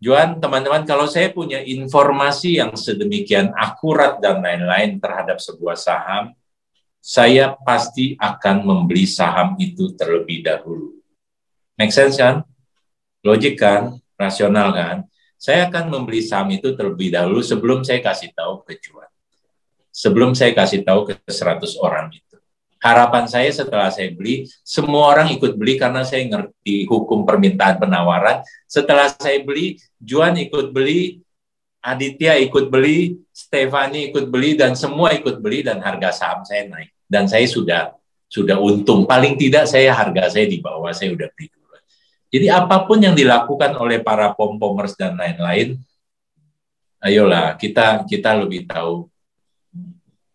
Juan, teman-teman, kalau saya punya informasi yang sedemikian akurat dan lain-lain terhadap sebuah saham, saya pasti akan membeli saham itu terlebih dahulu. Make sense kan? Logik kan? Rasional kan? Saya akan membeli saham itu terlebih dahulu sebelum saya kasih tahu ke Juan. sebelum saya kasih tahu ke 100 orang itu. Harapan saya setelah saya beli, semua orang ikut beli karena saya ngerti hukum permintaan penawaran. Setelah saya beli, Juan ikut beli, Aditya ikut beli, Stefani ikut beli, dan semua ikut beli dan harga saham saya naik. Dan saya sudah sudah untung. Paling tidak saya harga saya di bawah, saya udah beli. Jadi apa pun yang dilakukan oleh para pom-pomers dan lain-lain, ayolah kita kita lebih tahu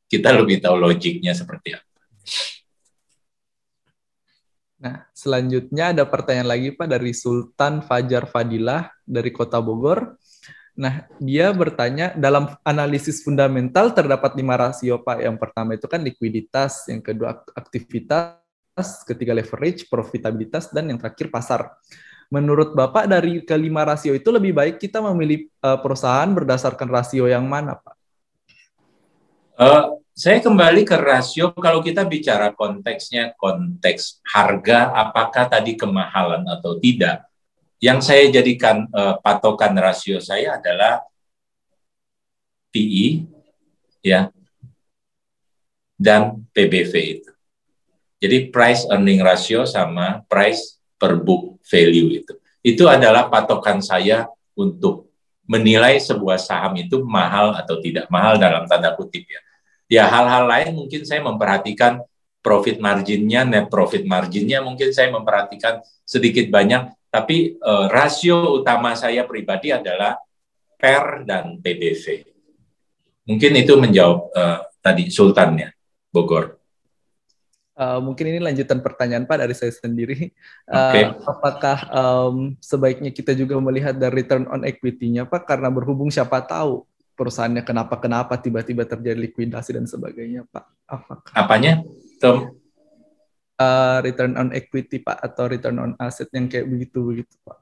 kita lebih tahu logiknya seperti apa. Nah, selanjutnya ada pertanyaan lagi Pak dari Sultan Fajar Fadilah dari Kota Bogor. Nah, dia bertanya dalam analisis fundamental terdapat lima rasio Pak. Yang pertama itu kan likuiditas, yang kedua aktivitas, ketiga leverage, profitabilitas, dan yang terakhir pasar. Menurut Bapak dari kelima rasio itu lebih baik kita memilih uh, perusahaan berdasarkan rasio yang mana Pak? Uh, saya kembali ke rasio kalau kita bicara konteksnya konteks harga apakah tadi kemahalan atau tidak yang saya jadikan uh, patokan rasio saya adalah PI ya dan PBV itu. Jadi price earning ratio sama price per book value itu. Itu adalah patokan saya untuk menilai sebuah saham itu mahal atau tidak mahal dalam tanda kutip ya. Ya hal-hal lain mungkin saya memperhatikan profit marginnya, net profit marginnya mungkin saya memperhatikan sedikit banyak tapi uh, rasio utama saya pribadi adalah PER dan PBV. Mungkin itu menjawab uh, tadi Sultannya, Bogor. Uh, mungkin ini lanjutan pertanyaan Pak dari saya sendiri. Uh, Apakah um, sebaiknya kita juga melihat dari return on equity-nya Pak? Karena berhubung siapa tahu perusahaannya kenapa-kenapa tiba-tiba terjadi likuidasi dan sebagainya Pak. Apakah? Apanya, Tom? uh, return on equity Pak atau return on asset yang kayak begitu begitu Pak?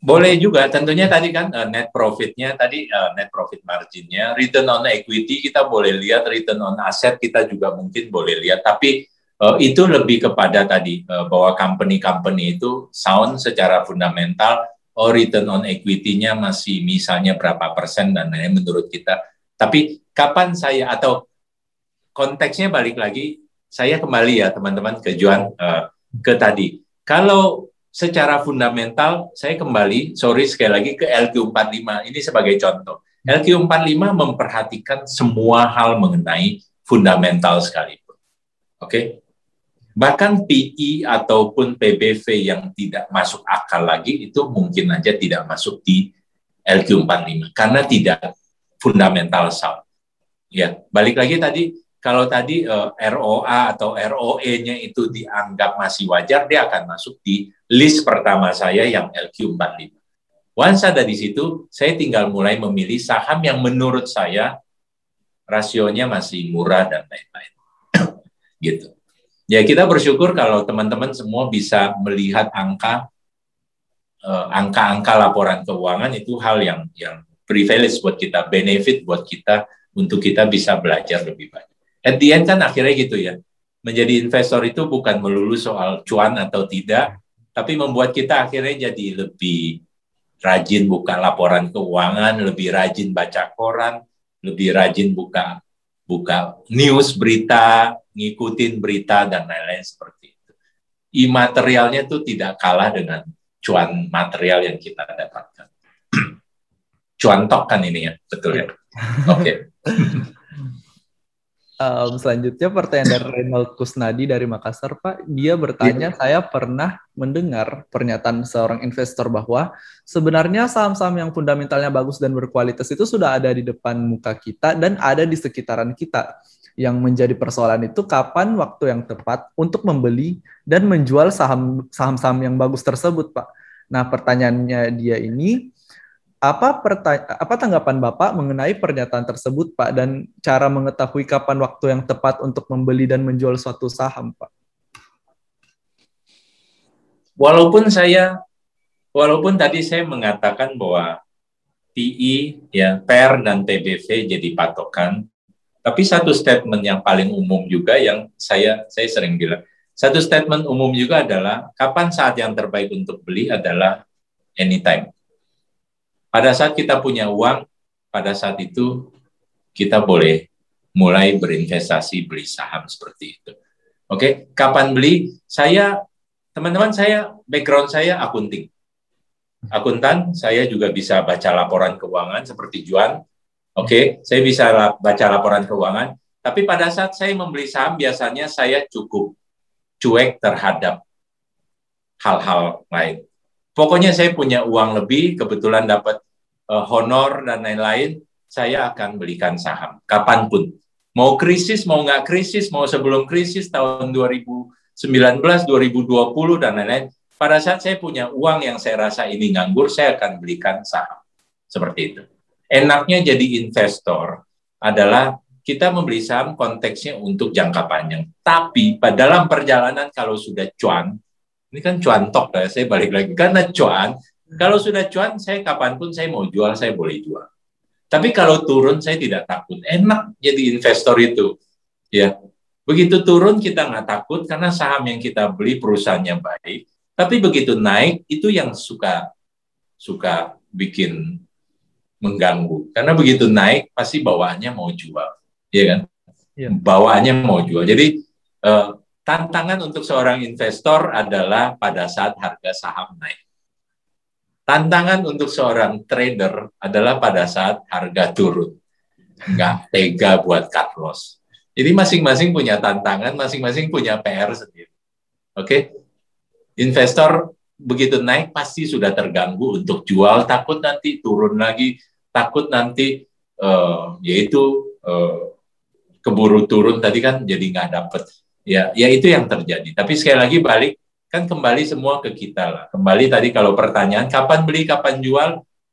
Boleh juga, tentunya tadi kan uh, net profitnya tadi uh, net profit marginnya, return on equity kita boleh lihat, return on asset kita juga mungkin boleh lihat, tapi uh, itu lebih kepada tadi uh, bahwa company-company itu sound secara fundamental, oh return on equity-nya masih misalnya berapa persen dan lain menurut kita. Tapi kapan saya atau konteksnya balik lagi saya kembali ya teman-teman ke Juan uh, ke tadi. Kalau secara fundamental saya kembali sorry sekali lagi ke LQ45 ini sebagai contoh. LQ45 memperhatikan semua hal mengenai fundamental sekalipun. Oke. Okay? Bahkan PI ataupun PBV yang tidak masuk akal lagi itu mungkin aja tidak masuk di LQ45 karena tidak fundamental sound. Ya, balik lagi tadi kalau tadi eh, ROA atau ROE-nya itu dianggap masih wajar, dia akan masuk di list pertama saya yang LQ45. Once ada di situ, saya tinggal mulai memilih saham yang menurut saya rasionya masih murah dan lain-lain. *coughs* gitu. Ya kita bersyukur kalau teman-teman semua bisa melihat angka uh, angka-angka laporan keuangan itu hal yang yang privilege buat kita, benefit buat kita untuk kita bisa belajar lebih banyak at the end kan akhirnya gitu ya. Menjadi investor itu bukan melulu soal cuan atau tidak, tapi membuat kita akhirnya jadi lebih rajin buka laporan keuangan, lebih rajin baca koran, lebih rajin buka buka news berita, ngikutin berita dan lain-lain seperti itu. Imaterialnya itu tidak kalah dengan cuan material yang kita dapatkan. *clears throat* cuan tok kan ini ya, betul ya. Oke. Okay. *laughs* Um, selanjutnya pertanyaan dari Reynold Kusnadi dari Makassar, Pak. Dia bertanya, yeah. saya pernah mendengar pernyataan seorang investor bahwa sebenarnya saham-saham yang fundamentalnya bagus dan berkualitas itu sudah ada di depan muka kita dan ada di sekitaran kita. Yang menjadi persoalan itu kapan waktu yang tepat untuk membeli dan menjual saham saham-saham yang bagus tersebut, Pak. Nah, pertanyaannya dia ini, apa apa tanggapan Bapak mengenai pernyataan tersebut, Pak, dan cara mengetahui kapan waktu yang tepat untuk membeli dan menjual suatu saham, Pak? Walaupun saya, walaupun tadi saya mengatakan bahwa PI, ya, PER dan TBV jadi patokan, tapi satu statement yang paling umum juga yang saya saya sering bilang, satu statement umum juga adalah kapan saat yang terbaik untuk beli adalah anytime pada saat kita punya uang, pada saat itu kita boleh mulai berinvestasi beli saham seperti itu. Oke, kapan beli? Saya teman-teman saya background saya akunting. Akuntan, saya juga bisa baca laporan keuangan seperti Juan. Oke, saya bisa baca laporan keuangan, tapi pada saat saya membeli saham biasanya saya cukup cuek terhadap hal-hal lain. Pokoknya saya punya uang lebih, kebetulan dapat uh, honor dan lain-lain, saya akan belikan saham kapan pun. Mau krisis, mau nggak krisis, mau sebelum krisis tahun 2019, 2020 dan lain-lain. Pada saat saya punya uang yang saya rasa ini nganggur, saya akan belikan saham. Seperti itu. Enaknya jadi investor adalah kita membeli saham konteksnya untuk jangka panjang. Tapi dalam perjalanan kalau sudah cuan, ini kan cuan tok ya, saya balik lagi. Karena cuan, kalau sudah cuan, saya kapan pun saya mau jual, saya boleh jual. Tapi kalau turun, saya tidak takut. Enak jadi investor itu. ya Begitu turun, kita nggak takut karena saham yang kita beli perusahaannya baik. Tapi begitu naik, itu yang suka suka bikin mengganggu. Karena begitu naik, pasti bawaannya mau jual. ya kan? Ya. Bawaannya mau jual. Jadi, eh, tantangan untuk seorang investor adalah pada saat harga saham naik. Tantangan untuk seorang trader adalah pada saat harga turun. Nggak tega buat cut loss. Jadi masing-masing punya tantangan, masing-masing punya PR sendiri. Oke? Okay? Investor begitu naik pasti sudah terganggu untuk jual, takut nanti turun lagi, takut nanti uh, yaitu uh, keburu turun tadi kan jadi nggak dapet ya ya itu yang terjadi. Tapi sekali lagi balik kan kembali semua ke kita lah. Kembali tadi kalau pertanyaan kapan beli kapan jual?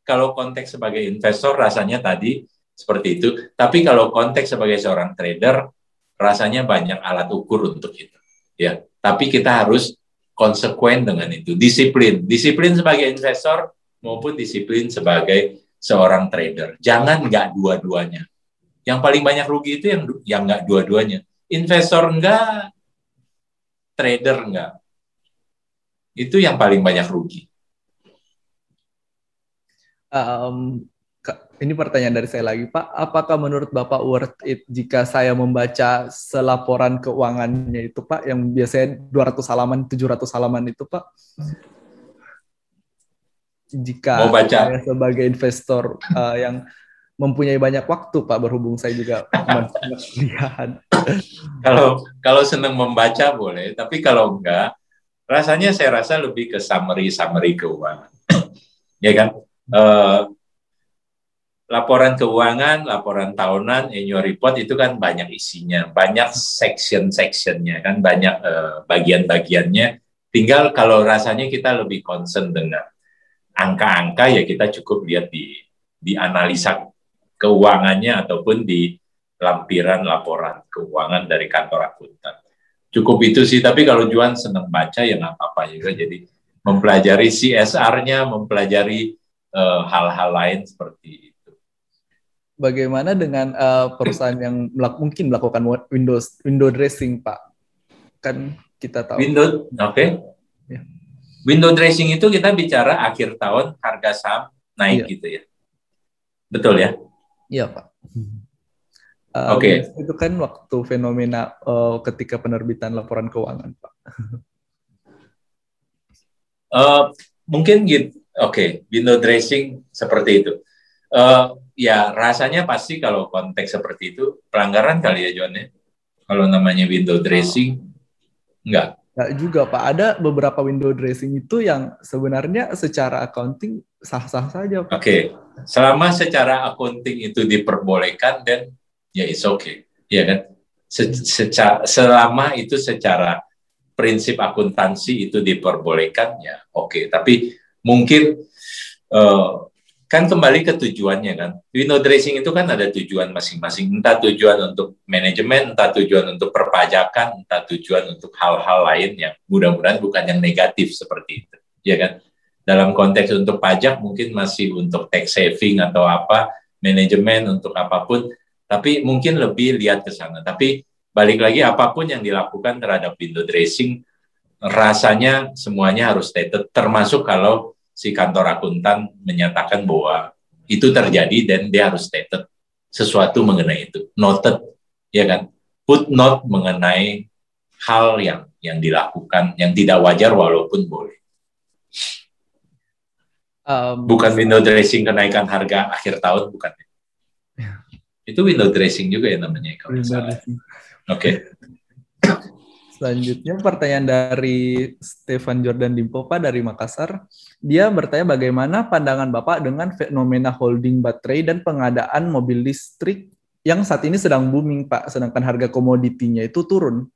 Kalau konteks sebagai investor rasanya tadi seperti itu. Tapi kalau konteks sebagai seorang trader rasanya banyak alat ukur untuk itu. Ya tapi kita harus konsekuen dengan itu. Disiplin. Disiplin sebagai investor maupun disiplin sebagai seorang trader. Jangan nggak dua-duanya. Yang paling banyak rugi itu yang yang nggak dua-duanya investor enggak, trader enggak. Itu yang paling banyak rugi. Um, ini pertanyaan dari saya lagi, Pak. Apakah menurut Bapak worth it jika saya membaca selaporan keuangannya itu, Pak, yang biasanya 200 halaman, 700 halaman itu, Pak? Jika Mau baca. saya sebagai investor uh, yang mempunyai banyak waktu Pak berhubung saya juga *laughs* kuliahan. kalau kalau senang membaca boleh, tapi kalau enggak, rasanya saya rasa lebih ke summary summary keuangan, *clears throat* ya kan? Uh, laporan keuangan, laporan tahunan, annual report itu kan banyak isinya, banyak section-sectionnya kan, banyak uh, bagian-bagiannya. Tinggal kalau rasanya kita lebih concern dengan angka-angka ya kita cukup lihat di di analisa keuangannya ataupun di lampiran laporan keuangan dari kantor akuntan. Cukup itu sih, tapi kalau Juan senang baca ya nggak apa-apa juga. Jadi mempelajari CSR-nya, mempelajari eh, hal-hal uh, lain seperti itu. Bagaimana dengan uh, perusahaan yang melak mungkin melakukan Windows window dressing, Pak? Kan kita tahu. Window, oke. Okay. Ya. Window dressing itu kita bicara akhir tahun harga saham naik iya. gitu ya. Betul ya? Iya Pak. Uh, Oke. Okay. Itu kan waktu fenomena uh, ketika penerbitan laporan keuangan Pak. uh, *laughs* mungkin gitu. Oke, okay. window dressing seperti itu. Uh, ya rasanya pasti kalau konteks seperti itu pelanggaran kali ya John ya. Kalau namanya window dressing, enggak. Enggak juga Pak. Ada beberapa window dressing itu yang sebenarnya secara accounting sah-sah saja Pak. Oke. Okay selama secara akunting itu diperbolehkan dan ya it's okay ya kan secara selama itu secara prinsip akuntansi itu diperbolehkan ya oke okay. tapi mungkin uh, kan kembali ke tujuannya kan? Window dressing itu kan ada tujuan masing-masing. Entah tujuan untuk manajemen entah tujuan untuk perpajakan entah tujuan untuk hal-hal lain yang mudah-mudahan bukan yang negatif seperti itu. Ya kan? Dalam konteks untuk pajak mungkin masih untuk tax saving atau apa, manajemen untuk apa pun, tapi mungkin lebih lihat ke sana. Tapi balik lagi apa pun yang dilakukan terhadap window dressing, rasanya semuanya harus stated, termasuk kalau si kantor akuntan menyatakan bahwa itu terjadi dan dia harus stated sesuatu mengenai itu, noted ya kan? Footnote mengenai hal yang yang dilakukan yang tidak wajar walaupun boleh. Um, bukan window dressing kenaikan harga akhir tahun bukan. Ya. *laughs* Itu window dressing juga ya namanya kalau Oke. Okay. Selanjutnya pertanyaan dari Stefan Jordan Dimpo Pak dari Makassar. Dia bertanya bagaimana pandangan Bapak dengan fenomena holding baterai dan pengadaan mobil listrik yang saat ini sedang booming Pak, sedangkan harga komoditinya itu turun.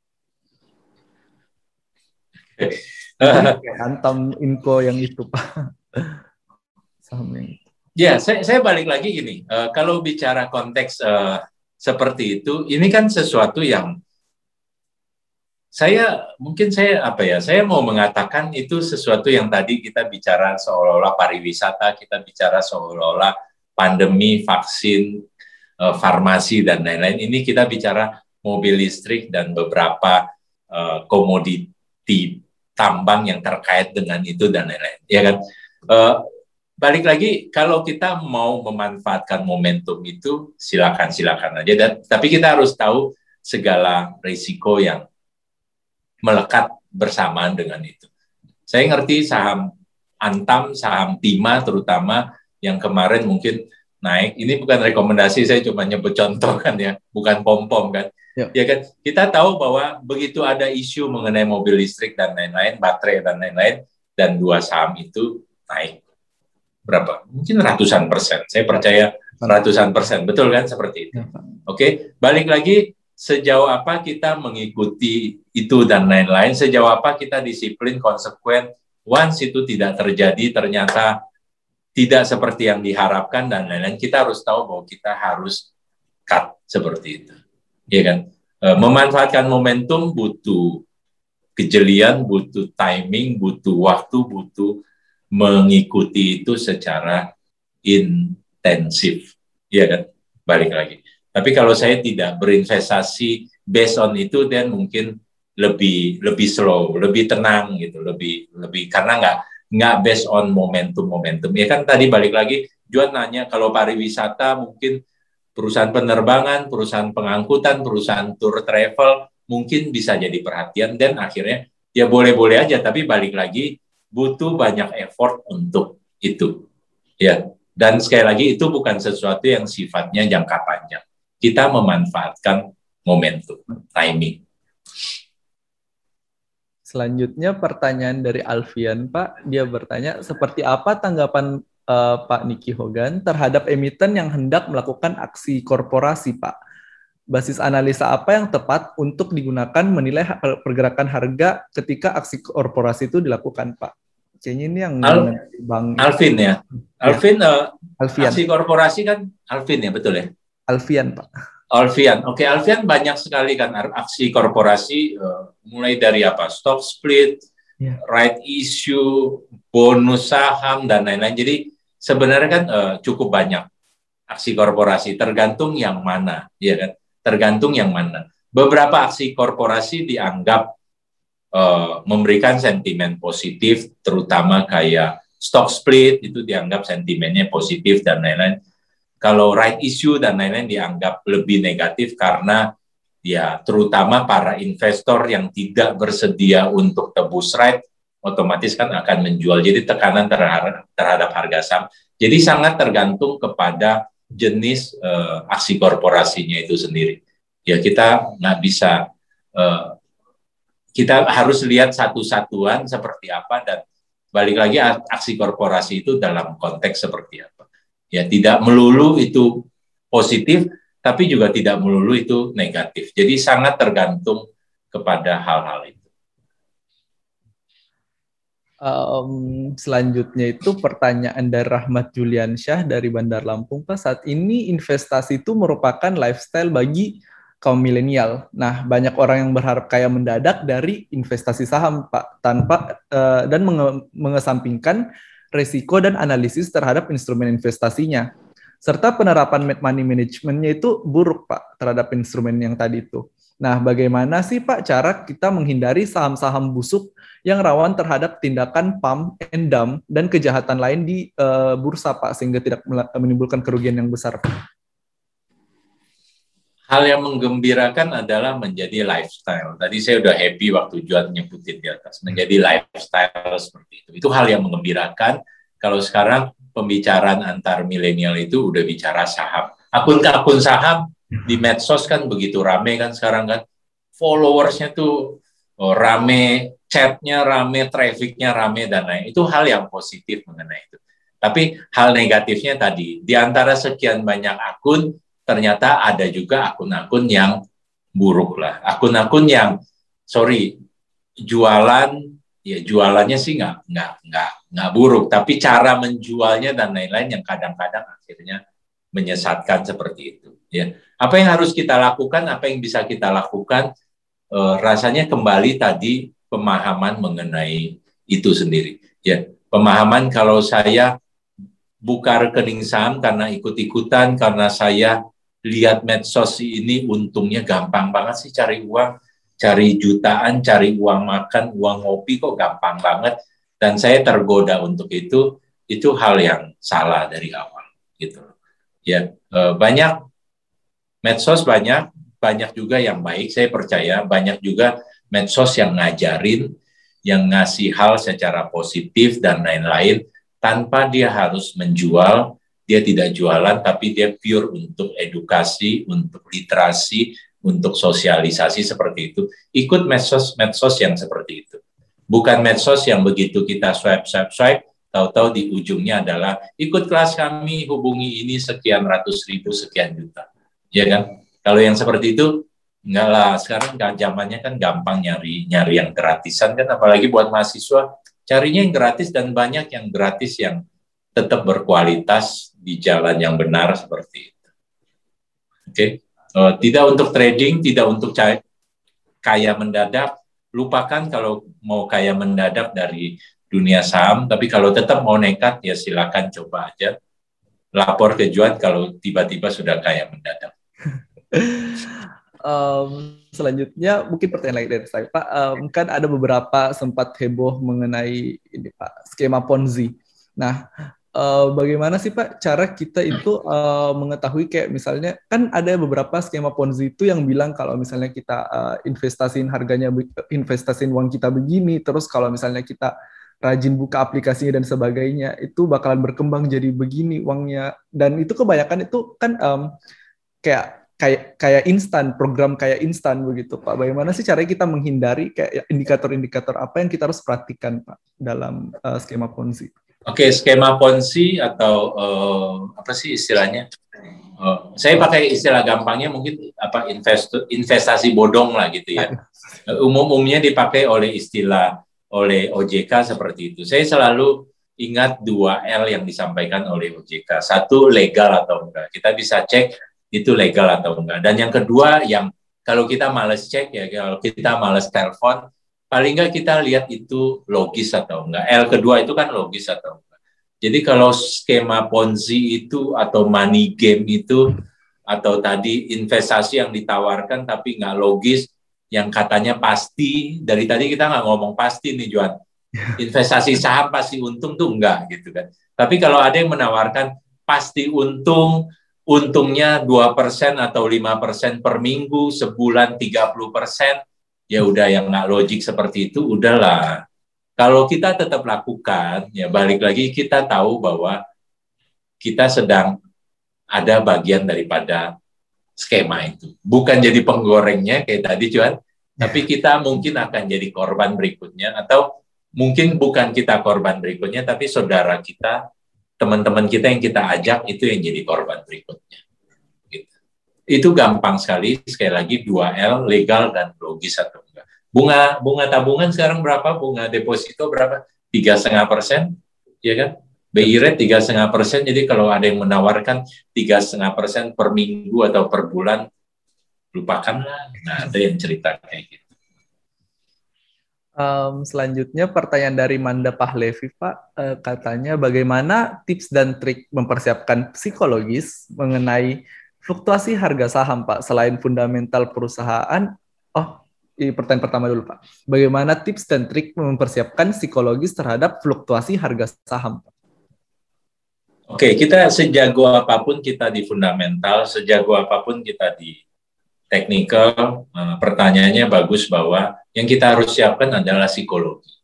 Antam info yang itu Pak. *laughs* Saham yang itu. Ya, saya, saya balik lagi gini. Uh, kalau bicara konteks uh, seperti itu, ini kan sesuatu yang saya mungkin saya apa ya saya mau mengatakan itu sesuatu yang tadi kita bicara seolah-olah pariwisata kita bicara seolah-olah pandemi vaksin eh, farmasi dan lain-lain. Ini kita bicara mobil listrik dan beberapa uh, komoditi tambang yang terkait dengan itu dan lain-lain. Ya kan? Uh, balik lagi kalau kita mau memanfaatkan momentum itu silakan silakan aja. Dan tapi kita harus tahu segala risiko yang melekat bersamaan dengan itu. Saya ngerti saham Antam, saham Tima terutama yang kemarin mungkin naik. Ini bukan rekomendasi, saya cuma nyebut contoh kan ya, bukan pom-pom kan. Ya. ya kan, kita tahu bahwa begitu ada isu mengenai mobil listrik dan lain-lain, baterai dan lain-lain, dan dua saham itu naik berapa? Mungkin ratusan persen. Saya percaya ratusan persen, betul kan seperti itu. Ya, Oke, balik lagi sejauh apa kita mengikuti itu dan lain-lain, sejauh apa kita disiplin, konsekuen, once itu tidak terjadi, ternyata tidak seperti yang diharapkan dan lain-lain, kita harus tahu bahwa kita harus cut seperti itu. Ya kan? E, memanfaatkan momentum butuh kejelian, butuh timing, butuh waktu, butuh mengikuti itu secara intensif. Ya kan? Balik lagi. Tapi kalau saya tidak berinvestasi based on itu, dan mungkin lebih lebih slow, lebih tenang gitu, lebih lebih karena nggak nggak based on momentum momentum. Ya kan tadi balik lagi, Juan nanya kalau pariwisata mungkin perusahaan penerbangan, perusahaan pengangkutan, perusahaan tour travel mungkin bisa jadi perhatian dan akhirnya ya boleh-boleh aja, tapi balik lagi butuh banyak effort untuk itu. Ya, dan sekali lagi itu bukan sesuatu yang sifatnya jangka panjang kita memanfaatkan momentum, timing. Selanjutnya pertanyaan dari Alfian, Pak. Dia bertanya, seperti apa tanggapan uh, Pak Niki Hogan terhadap emiten yang hendak melakukan aksi korporasi, Pak? Basis analisa apa yang tepat untuk digunakan menilai pergerakan harga ketika aksi korporasi itu dilakukan, Pak? Kayaknya ini yang Al Bang Alvin ya. Alvin, ya. Uh, Alfian. aksi korporasi kan Alvin ya, betul ya? Alfian, Pak. Alfian, oke okay, Alfian banyak sekali kan aksi korporasi uh, mulai dari apa stock split, yeah. right issue, bonus saham dan lain-lain. Jadi sebenarnya kan uh, cukup banyak aksi korporasi tergantung yang mana, ya kan? Tergantung yang mana. Beberapa aksi korporasi dianggap uh, memberikan sentimen positif, terutama kayak stock split itu dianggap sentimennya positif dan lain-lain kalau right issue dan lain-lain dianggap lebih negatif karena ya terutama para investor yang tidak bersedia untuk tebus right otomatis kan akan menjual. Jadi tekanan terhadap harga saham. Jadi sangat tergantung kepada jenis uh, aksi korporasinya itu sendiri. Ya kita nggak bisa uh, kita harus lihat satu-satuan seperti apa dan balik lagi aksi korporasi itu dalam konteks seperti apa Ya, tidak melulu itu positif, tapi juga tidak melulu itu negatif. Jadi sangat tergantung kepada hal-hal itu. Um, selanjutnya itu pertanyaan dari Rahmat Juliansyah dari Bandar Lampung. Pak, saat ini investasi itu merupakan lifestyle bagi kaum milenial. Nah, banyak orang yang berharap kaya mendadak dari investasi saham, Pak, tanpa uh, dan menge mengesampingkan resiko dan analisis terhadap instrumen investasinya. Serta penerapan money managementnya itu buruk, Pak, terhadap instrumen yang tadi itu. Nah, bagaimana sih, Pak, cara kita menghindari saham-saham busuk yang rawan terhadap tindakan pump and dump dan kejahatan lain di uh, bursa, Pak, sehingga tidak menimbulkan kerugian yang besar, Pak? Hal yang menggembirakan adalah menjadi lifestyle. Tadi saya udah happy waktu Juan nyebutin di atas, menjadi lifestyle seperti itu. Itu hal yang mengembirakan. Kalau sekarang pembicaraan antar milenial itu udah bicara saham. Akun-akun saham di medsos kan begitu rame kan sekarang kan. Followersnya tuh oh, rame, chatnya rame, trafficnya rame dan lain. Itu hal yang positif mengenai itu. Tapi hal negatifnya tadi, di antara sekian banyak akun, ternyata ada juga akun-akun yang buruk lah. Akun-akun yang, sorry, jualan, ya jualannya sih nggak nggak nggak nggak buruk, tapi cara menjualnya dan lain-lain yang kadang-kadang akhirnya menyesatkan seperti itu. Ya, apa yang harus kita lakukan, apa yang bisa kita lakukan, e, rasanya kembali tadi pemahaman mengenai itu sendiri. Ya, pemahaman kalau saya buka rekening saham karena ikut-ikutan, karena saya lihat medsos ini untungnya gampang banget sih cari uang, cari jutaan, cari uang makan, uang ngopi kok gampang banget. Dan saya tergoda untuk itu, itu hal yang salah dari awal gitu. Ya eh, banyak medsos banyak, banyak juga yang baik. Saya percaya banyak juga medsos yang ngajarin, yang ngasih hal secara positif dan lain-lain tanpa dia harus menjual, dia tidak jualan, tapi dia pure untuk edukasi, untuk literasi, untuk sosialisasi seperti itu. Ikut medsos-medsos yang seperti itu. Bukan medsos yang begitu kita swipe, swipe, swipe, tahu-tahu di ujungnya adalah ikut kelas kami, hubungi ini sekian ratus ribu, sekian juta. Ya kan? Kalau yang seperti itu, enggak lah. Sekarang zamannya kan gampang nyari nyari yang gratisan kan, apalagi buat mahasiswa Carinya yang gratis dan banyak yang gratis yang tetap berkualitas di jalan yang benar seperti itu. Oke, okay? uh, eh, tidak untuk trading, tidak untuk kaya mendadak. Lupakan kalau mau kaya mendadak dari dunia saham, tapi kalau tetap mau nekat ya silakan coba aja. Lapor ke Juan kalau tiba-tiba sudah kaya mendadak. *laughs* um, selanjutnya mungkin pertanyaan lain dari saya Pak. Um, kan ada beberapa sempat heboh mengenai ini Pak skema Ponzi. Nah, uh, bagaimana sih Pak cara kita itu uh, mengetahui kayak misalnya kan ada beberapa skema Ponzi itu yang bilang kalau misalnya kita uh, investasiin harganya investasiin uang kita begini, terus kalau misalnya kita rajin buka aplikasinya dan sebagainya itu bakalan berkembang jadi begini uangnya dan itu kebanyakan itu kan um, kayak kayak kayak instan program kayak instan begitu Pak. Bagaimana sih caranya kita menghindari kayak indikator-indikator apa yang kita harus perhatikan Pak dalam uh, skema Ponzi? Oke, okay, skema Ponzi atau uh, apa sih istilahnya? Uh, saya pakai istilah gampangnya mungkin apa invest, investasi bodong lah gitu ya. *laughs* Umum-umumnya dipakai oleh istilah oleh OJK seperti itu. Saya selalu ingat dua L yang disampaikan oleh OJK. Satu legal atau enggak. Kita bisa cek itu legal atau enggak. Dan yang kedua yang kalau kita males cek ya, kalau kita males telepon, paling enggak kita lihat itu logis atau enggak. L kedua itu kan logis atau enggak. Jadi kalau skema Ponzi itu atau money game itu atau tadi investasi yang ditawarkan tapi nggak logis, yang katanya pasti, dari tadi kita nggak ngomong pasti nih Juan, *laughs* investasi saham pasti untung tuh enggak gitu kan. Tapi kalau ada yang menawarkan pasti untung, untungnya 2% atau 5% per minggu, sebulan 30%, ya udah yang nggak logik seperti itu, udahlah. Kalau kita tetap lakukan, ya balik lagi kita tahu bahwa kita sedang ada bagian daripada skema itu. Bukan jadi penggorengnya kayak tadi cuan, tapi kita mungkin akan jadi korban berikutnya atau mungkin bukan kita korban berikutnya, tapi saudara kita teman-teman kita yang kita ajak itu yang jadi korban berikutnya. Gitu. Itu gampang sekali, sekali lagi 2L, legal dan logis atau enggak. Bunga bunga tabungan sekarang berapa? Bunga deposito berapa? Tiga setengah persen, ya kan? BI rate tiga setengah persen. Jadi kalau ada yang menawarkan tiga setengah persen per minggu atau per bulan, lupakanlah. Nah, ada yang cerita kayak gitu. Um, selanjutnya pertanyaan dari Manda Pahlevi Pak, uh, katanya bagaimana tips dan trik mempersiapkan psikologis mengenai fluktuasi harga saham Pak selain fundamental perusahaan? Oh, pertanyaan pertama dulu Pak. Bagaimana tips dan trik mempersiapkan psikologis terhadap fluktuasi harga saham Pak? Oke, kita sejago apa pun kita di fundamental, sejago apa pun kita di teknikal, uh, pertanyaannya bagus bahwa yang kita harus siapkan adalah psikologi.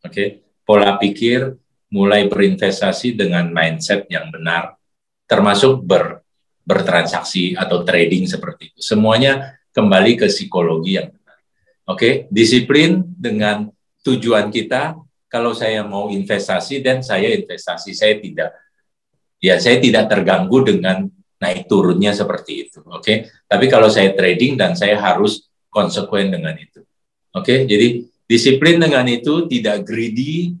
Oke, okay? pola pikir, mulai berinvestasi dengan mindset yang benar, termasuk ber, bertransaksi atau trading seperti itu. Semuanya kembali ke psikologi yang benar. Oke, okay? disiplin dengan tujuan kita. Kalau saya mau investasi dan saya investasi, saya tidak, ya saya tidak terganggu dengan naik turunnya seperti itu. Oke, okay? tapi kalau saya trading dan saya harus konsekuen dengan itu. Oke, okay? jadi disiplin dengan itu tidak greedy,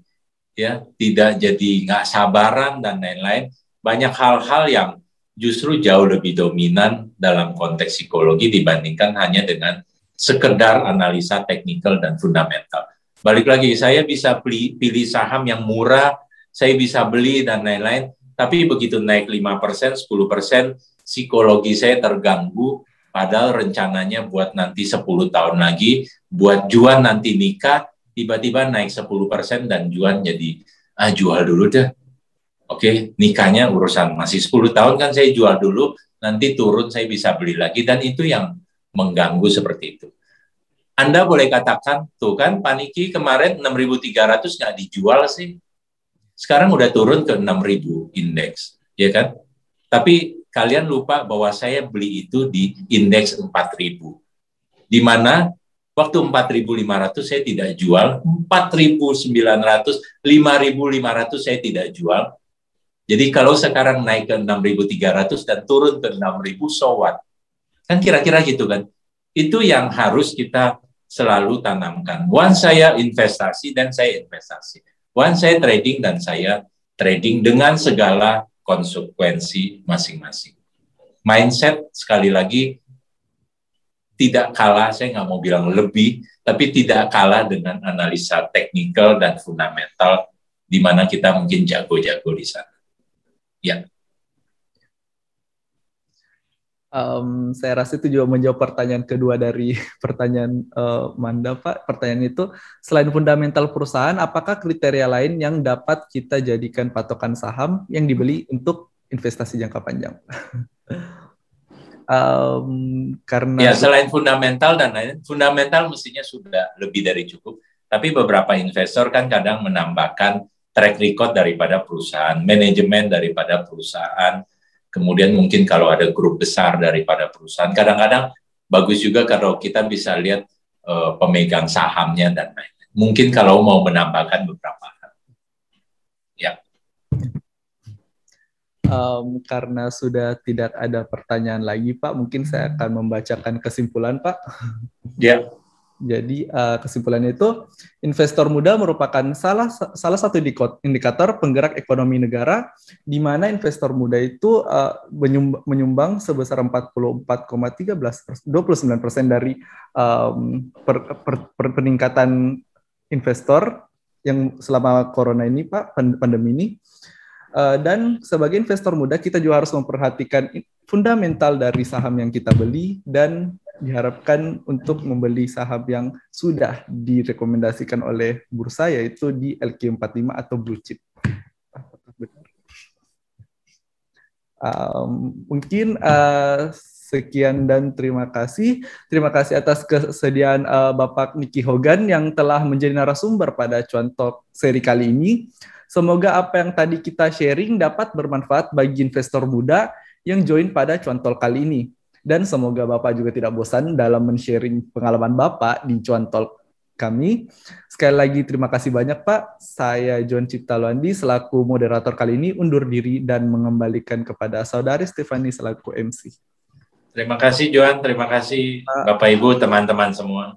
ya, tidak jadi nggak sabaran dan lain-lain. Banyak hal-hal yang justru jauh lebih dominan dalam konteks psikologi dibandingkan hanya dengan sekedar analisa teknikal dan fundamental. Balik lagi, saya bisa pilih, pilih saham yang murah, saya bisa beli dan lain-lain, tapi begitu naik 5%, 10%, psikologi saya terganggu, padahal rencananya buat nanti 10 tahun lagi, buat jual nanti nikah, tiba-tiba naik 10% dan jual jadi, ah jual dulu deh. Oke, nikahnya urusan masih 10 tahun kan saya jual dulu, nanti turun saya bisa beli lagi, dan itu yang mengganggu seperti itu. Anda boleh katakan, tuh kan Paniki kemarin 6.300 nggak dijual sih. Sekarang udah turun ke 6.000 indeks, ya kan? Tapi kalian lupa bahwa saya beli itu di indeks 4.000. Di mana waktu 4.500 saya tidak jual, 4.900, 5.500 saya tidak jual. Jadi kalau sekarang naik ke 6.300 dan turun ke 6.000, so what? Kan kira-kira gitu kan. Itu yang harus kita selalu tanamkan. Once saya investasi dan saya investasi. Once saya trading dan saya trading dengan segala konsekuensi masing-masing. Mindset sekali lagi tidak kalah, saya nggak mau bilang lebih, tapi tidak kalah dengan analisa teknikal dan fundamental di mana kita mungkin jago-jago di sana. Ya. Um, saya rasa itu juga menjawab pertanyaan kedua dari *laughs* pertanyaan uh, Manda Pak. Pertanyaan itu selain fundamental perusahaan, apakah kriteria lain yang dapat kita jadikan patokan saham yang dibeli untuk investasi jangka panjang? *laughs* um, karena ya selain fundamental dan lain, fundamental mestinya sudah lebih dari cukup. Tapi beberapa investor kan kadang menambahkan track record daripada perusahaan, manajemen daripada perusahaan, Kemudian mungkin kalau ada grup besar daripada perusahaan, kadang-kadang bagus juga kalau kita bisa lihat uh, pemegang sahamnya dan lain-lain. Mungkin kalau mau menambahkan beberapa hal. Ya. Um, karena sudah tidak ada pertanyaan lagi, Pak, mungkin saya akan membacakan kesimpulan, Pak. Ya. Jadi uh, kesimpulannya itu investor muda merupakan salah salah satu indikator penggerak ekonomi negara di mana investor muda itu uh, menyumbang sebesar 44,13 29 persen dari um, per, per, per peningkatan investor yang selama corona ini Pak pandemi ini. Uh, dan sebagai investor muda kita juga harus memperhatikan fundamental dari saham yang kita beli dan diharapkan untuk membeli saham yang sudah direkomendasikan oleh bursa yaitu di LQ45 atau blue chip. Um, mungkin uh, sekian dan terima kasih. Terima kasih atas kesediaan uh, Bapak Niki Hogan yang telah menjadi narasumber pada contoh seri kali ini. Semoga apa yang tadi kita sharing dapat bermanfaat bagi investor muda yang join pada contoh kali ini. Dan semoga Bapak juga tidak bosan dalam men-sharing pengalaman Bapak di Cuan Talk kami. Sekali lagi terima kasih banyak Pak. Saya John Cipta Luandi selaku moderator kali ini undur diri dan mengembalikan kepada Saudari Stefani selaku MC. Terima kasih Johan, terima kasih Bapak Ibu, teman-teman semua.